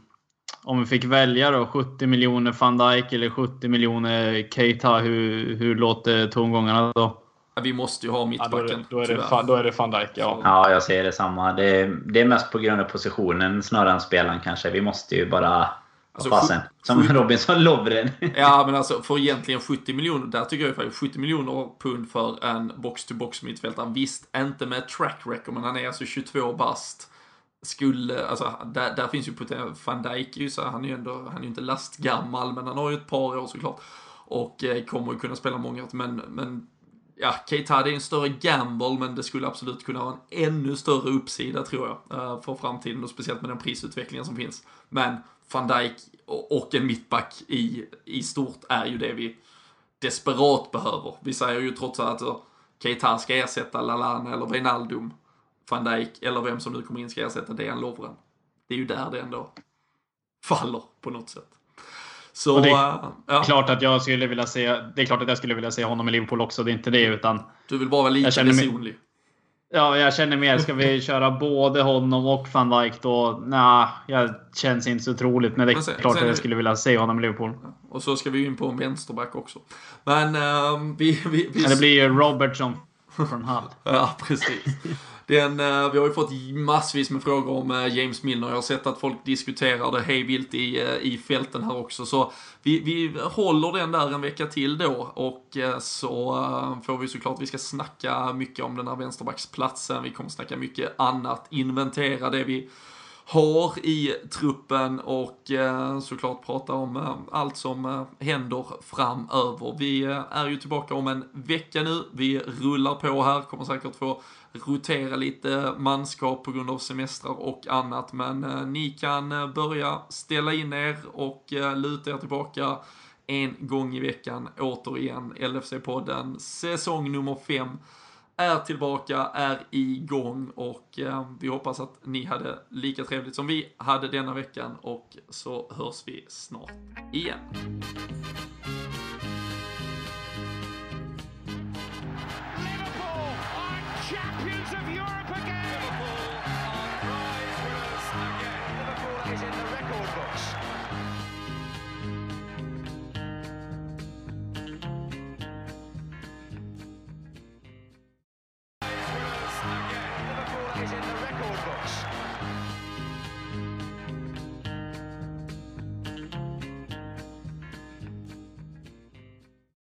om vi fick välja då, 70 miljoner van Dijk eller 70 miljoner Keita, hur, hur låter tongångarna då? vi måste ju ha mittbacken. Ja, då, är det, då, är det, då är det van Dijk, ja. Ja, jag säger detsamma. Det, det är mest på grund av positionen snarare än spelaren kanske. Vi måste ju bara Alltså, fasen. Som Robinson Lovren. ja, men alltså för egentligen 70 miljoner, där tycker jag faktiskt 70 miljoner pund för en box-to-box mittfältare. Visst, inte med track record, men han är alltså 22 bast. Skulle, alltså där, där finns ju potential. Van Dijk är ju så, han är ju ändå, han är ju inte lastgammal, men han har ju ett par år såklart. Och eh, kommer ju kunna spela många, men, men ja, Keita är en större gamble, men det skulle absolut kunna ha en ännu större uppsida tror jag, eh, för framtiden och speciellt med den prisutvecklingen som finns. Men van Dijk och en mittback i, i stort är ju det vi desperat behöver. Vi säger ju trots allt att Keita ska ersätta Lalana eller Wijnaldum. Van Dijk eller vem som nu kommer in ska ersätta Dejan Lovren. Det är ju där det ändå faller på något sätt. Så, det är uh, ja. klart att jag skulle vilja se, det är klart att jag skulle vilja se honom i Liverpool också. Det är inte det utan... Du vill bara vara lite personlig. Ja, jag känner mer. Ska vi köra både honom och van Dijk då? Nej, jag känns inte så troligt. Men det är sen, klart sen, att jag skulle vilja se honom i Liverpool. Och så ska vi in på en vänsterback också. Men uh, vi, vi, vi... Ja, det blir ju Robertson från Hull. ja, precis. Den, eh, vi har ju fått massvis med frågor om eh, James Milner. Jag har sett att folk diskuterar det hejvilt i, eh, i fälten här också. Så vi, vi håller den där en vecka till då och så får vi såklart, vi ska snacka mycket om den här vänsterbacksplatsen. Vi kommer snacka mycket annat, inventera det vi har i truppen och eh, såklart prata om eh, allt som eh, händer framöver. Vi eh, är ju tillbaka om en vecka nu. Vi rullar på här, kommer säkert få rotera lite manskap på grund av semestrar och annat. Men eh, ni kan eh, börja ställa in er och luta er tillbaka en gång i veckan återigen. LFC-podden säsong nummer 5 är tillbaka, är igång och eh, vi hoppas att ni hade lika trevligt som vi hade denna veckan och så hörs vi snart igen.